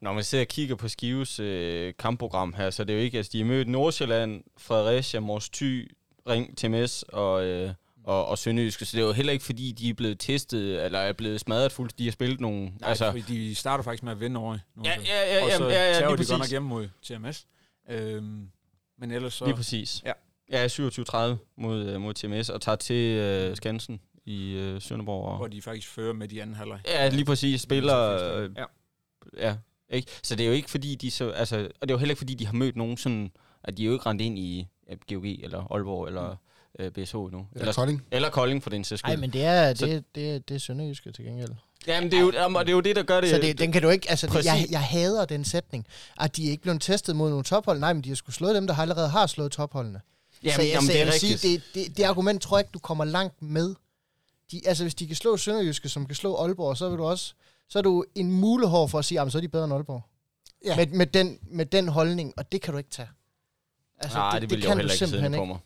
Når man ser og kigger på Skives øh, kampprogram her, så er det jo ikke, altså de har mødt Nordsjælland, Fredericia, Mors Thy, Ring, TMS og, øh, og, og Sønderjyske, så det er jo heller ikke fordi, de er blevet testet, eller er blevet smadret fuldt, de har spillet nogle... Nej, altså, fordi de starter faktisk med at vinde over ja, Nordsjælland. ja, ja, og så ja, ja, ja, tager de godt nok præcis. hjemme mod TMS. Øhm, men ellers så... Lige præcis. Ja. Ja, 27-30 mod, øh, mod TMS, og tager til øh, Skansen i øh, Sønderborg. Og, hvor de faktisk fører med de anden halvleg. Ja, lige præcis. Spiller... Øh, Ja. ja. Ikke? Så det er jo ikke fordi, de så... Altså, og det er jo heller ikke fordi, de har mødt nogen sådan... At de er jo ikke rendt ind i GOG eller Aalborg eller øh, BSH endnu. Eller, Eller, Kolding. eller Kolding for den sags skyld. Nej, men det er, Så- det, det, det er Sønderjyske til gengæld. Jamen, det er, jo, jamen, og det er jo det, der gør det... Så det, den kan du ikke, altså det, jeg, jeg hader den sætning, at de er ikke blevet testet mod nogle tophold. Nej, men de har skulle slået dem, der allerede har slået topholdene. jamen, så jeg, jamen, så det er rigtigt. sige, det, det, det argument tror jeg ikke, du kommer langt med. De, altså hvis de kan slå Sønderjyske, som kan slå Aalborg, så vil du også, så er du en mulehår for at sige, at så er de bedre end Aalborg. Ja. Med, med, den, med den holdning, og det kan du ikke tage. Altså, Nej, det, det vil jeg jo kan heller du ikke simpelthen sidde på mig.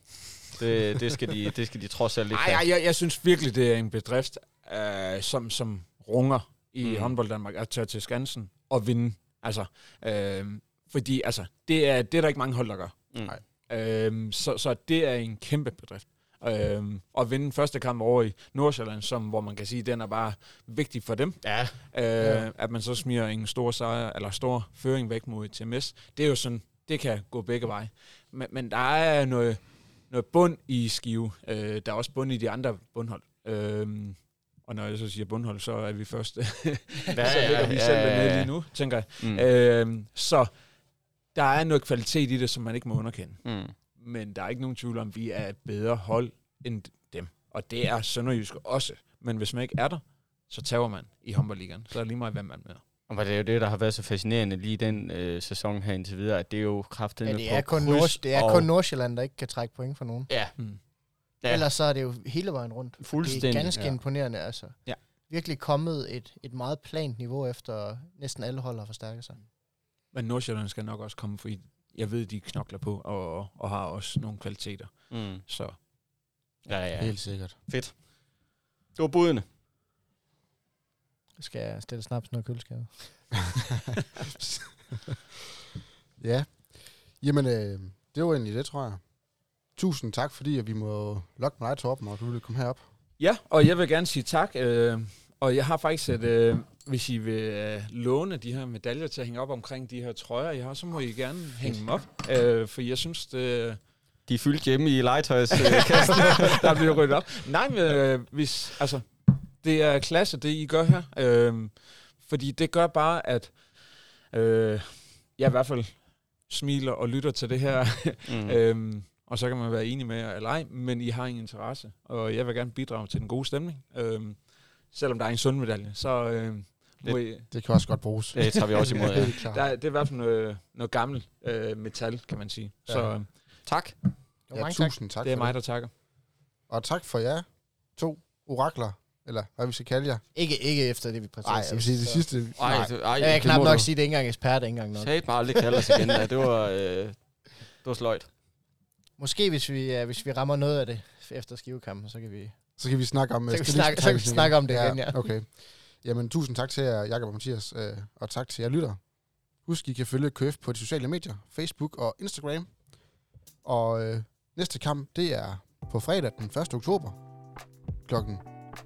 Det, det, skal de, det skal de trods alt ikke Nej, jeg, jeg synes virkelig, det er en bedrift, øh, som, som runger i Mm. håndbold Danmark, at tage til Skansen og vinde. Altså, øh, fordi altså, det, er, det er der ikke mange hold, der gør. Mm. Nej. Øh, så, så det er en kæmpe bedrift. Øh, at vinde første kamp over i Nordsjælland, som, hvor man kan sige, den er bare vigtig for dem. Ja, Øh, Ja. At man så smider en stor sejr, eller stor føring væk mod TMS. Det er jo sådan, det kan gå begge veje. Men, men der er noget, noget bund i Skive. Øh, der er også bund i de andre bundhold. Øh, og når jeg så siger bundhold, så er vi først, <laughs> ja, så ligger vi selv dernede lige nu, tænker jeg. Mm. Øh, så der er noget kvalitet i det, som man ikke må underkende. Mm. Men der er ikke nogen tvivl om, at vi er et bedre hold end dem. Og det er Sønderjysk også. Men hvis man ikke er der, så tager man i håndboldligaen. Så er det lige meget, hvem man er. Og det er jo det, der har været så fascinerende lige den øh, sæson her indtil videre, at det er jo kraftigt Ja, det er, kun, Nord, det er kun Nordsjælland, der ikke kan trække point for nogen. Ja, Mm. Ja. Ellers så er det jo hele vejen rundt. Det fuldstændig. er ganske ja. imponerende, altså. Ja. Virkelig kommet et, et meget plant niveau, efter næsten alle hold har forstærket sig. Men Nordsjælland skal nok også komme, fordi jeg ved, de knokler på og, og har også nogle kvaliteter. Mm. Så Ja, ja. Helt sikkert. Fedt. Det var budene. Skal jeg stille snaps noget køleskabet? <laughs> Ja. Jamen, øh, det var egentlig det, tror jeg. Tusind tak, fordi at vi må lokke med dig, Torben, og du ville komme herop. Ja, og jeg vil gerne sige tak. Øh, og jeg har faktisk et, øh, hvis I vil øh, låne de her medaljer til at hænge op omkring de her trøjer, jeg har, så må I gerne hænge dem op. Øh, for jeg synes, det, De er fyldt hjemme i legetøjskassen. <laughs> <laughs> der bliver ryddet op. Nej, men øh, hvis, altså, det er klasse, det I gør her. Øh, fordi det gør bare, at øh, jeg i hvert fald smiler og lytter til det her. <laughs> mm. øhm, og så kan man være enig med eller ej, men I har ingen interesse. Og jeg vil gerne bidrage til den gode stemning. Øhm, selvom der er en sund medalje, så øh, må I, Det kan også godt bruges. Det tager vi også imod, <laughs> ja. Helt klart. der, er- det er i hvert fald noget, noget gammelt øh, metal, kan man sige. Ja. Ja. Så øh, Tak. Jo, Ja, mange tak. tusind tak det er mig, der takker. Og tak for jer to orakler, eller hvad vi skal kalde jer. Ikke, ikke efter det, vi præcis Nej, jeg vil sige det så- sidste. Ej, Nej, det, ej, Ja, jeg det kan knap nok du- sige, det er ikke engang ekspert, ikke engang nok. Sat mig aldrig kalde os igen. Da. Det var, øh, det var sløjt. Måske hvis vi, ja, hvis vi rammer noget af det efter skivekampen, så kan vi... så kan vi snakke om... Så kan vi snakke- så kan vi snakke om det igen, ja. Okay. Jamen, tusind tak til jer, Jakob og Mathias, øh, og tak til jer lytter. Husk, I kan følge KF på de sociale medier, Facebook og Instagram. Og øh, næste kamp, det er på fredag den 1. oktober kl.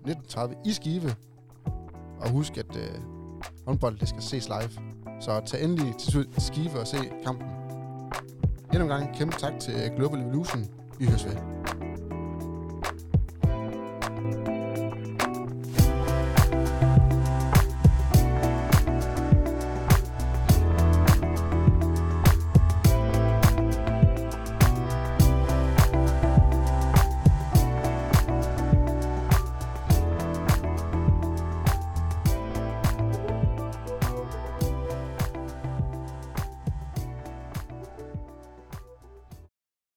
19.30 i Skive. Og husk, at øh, håndbold, det skal ses live. Så tag endelig til Skive og se kampen. Endnu en gang kæmpe tak til Global Evolution. Vi høres ved.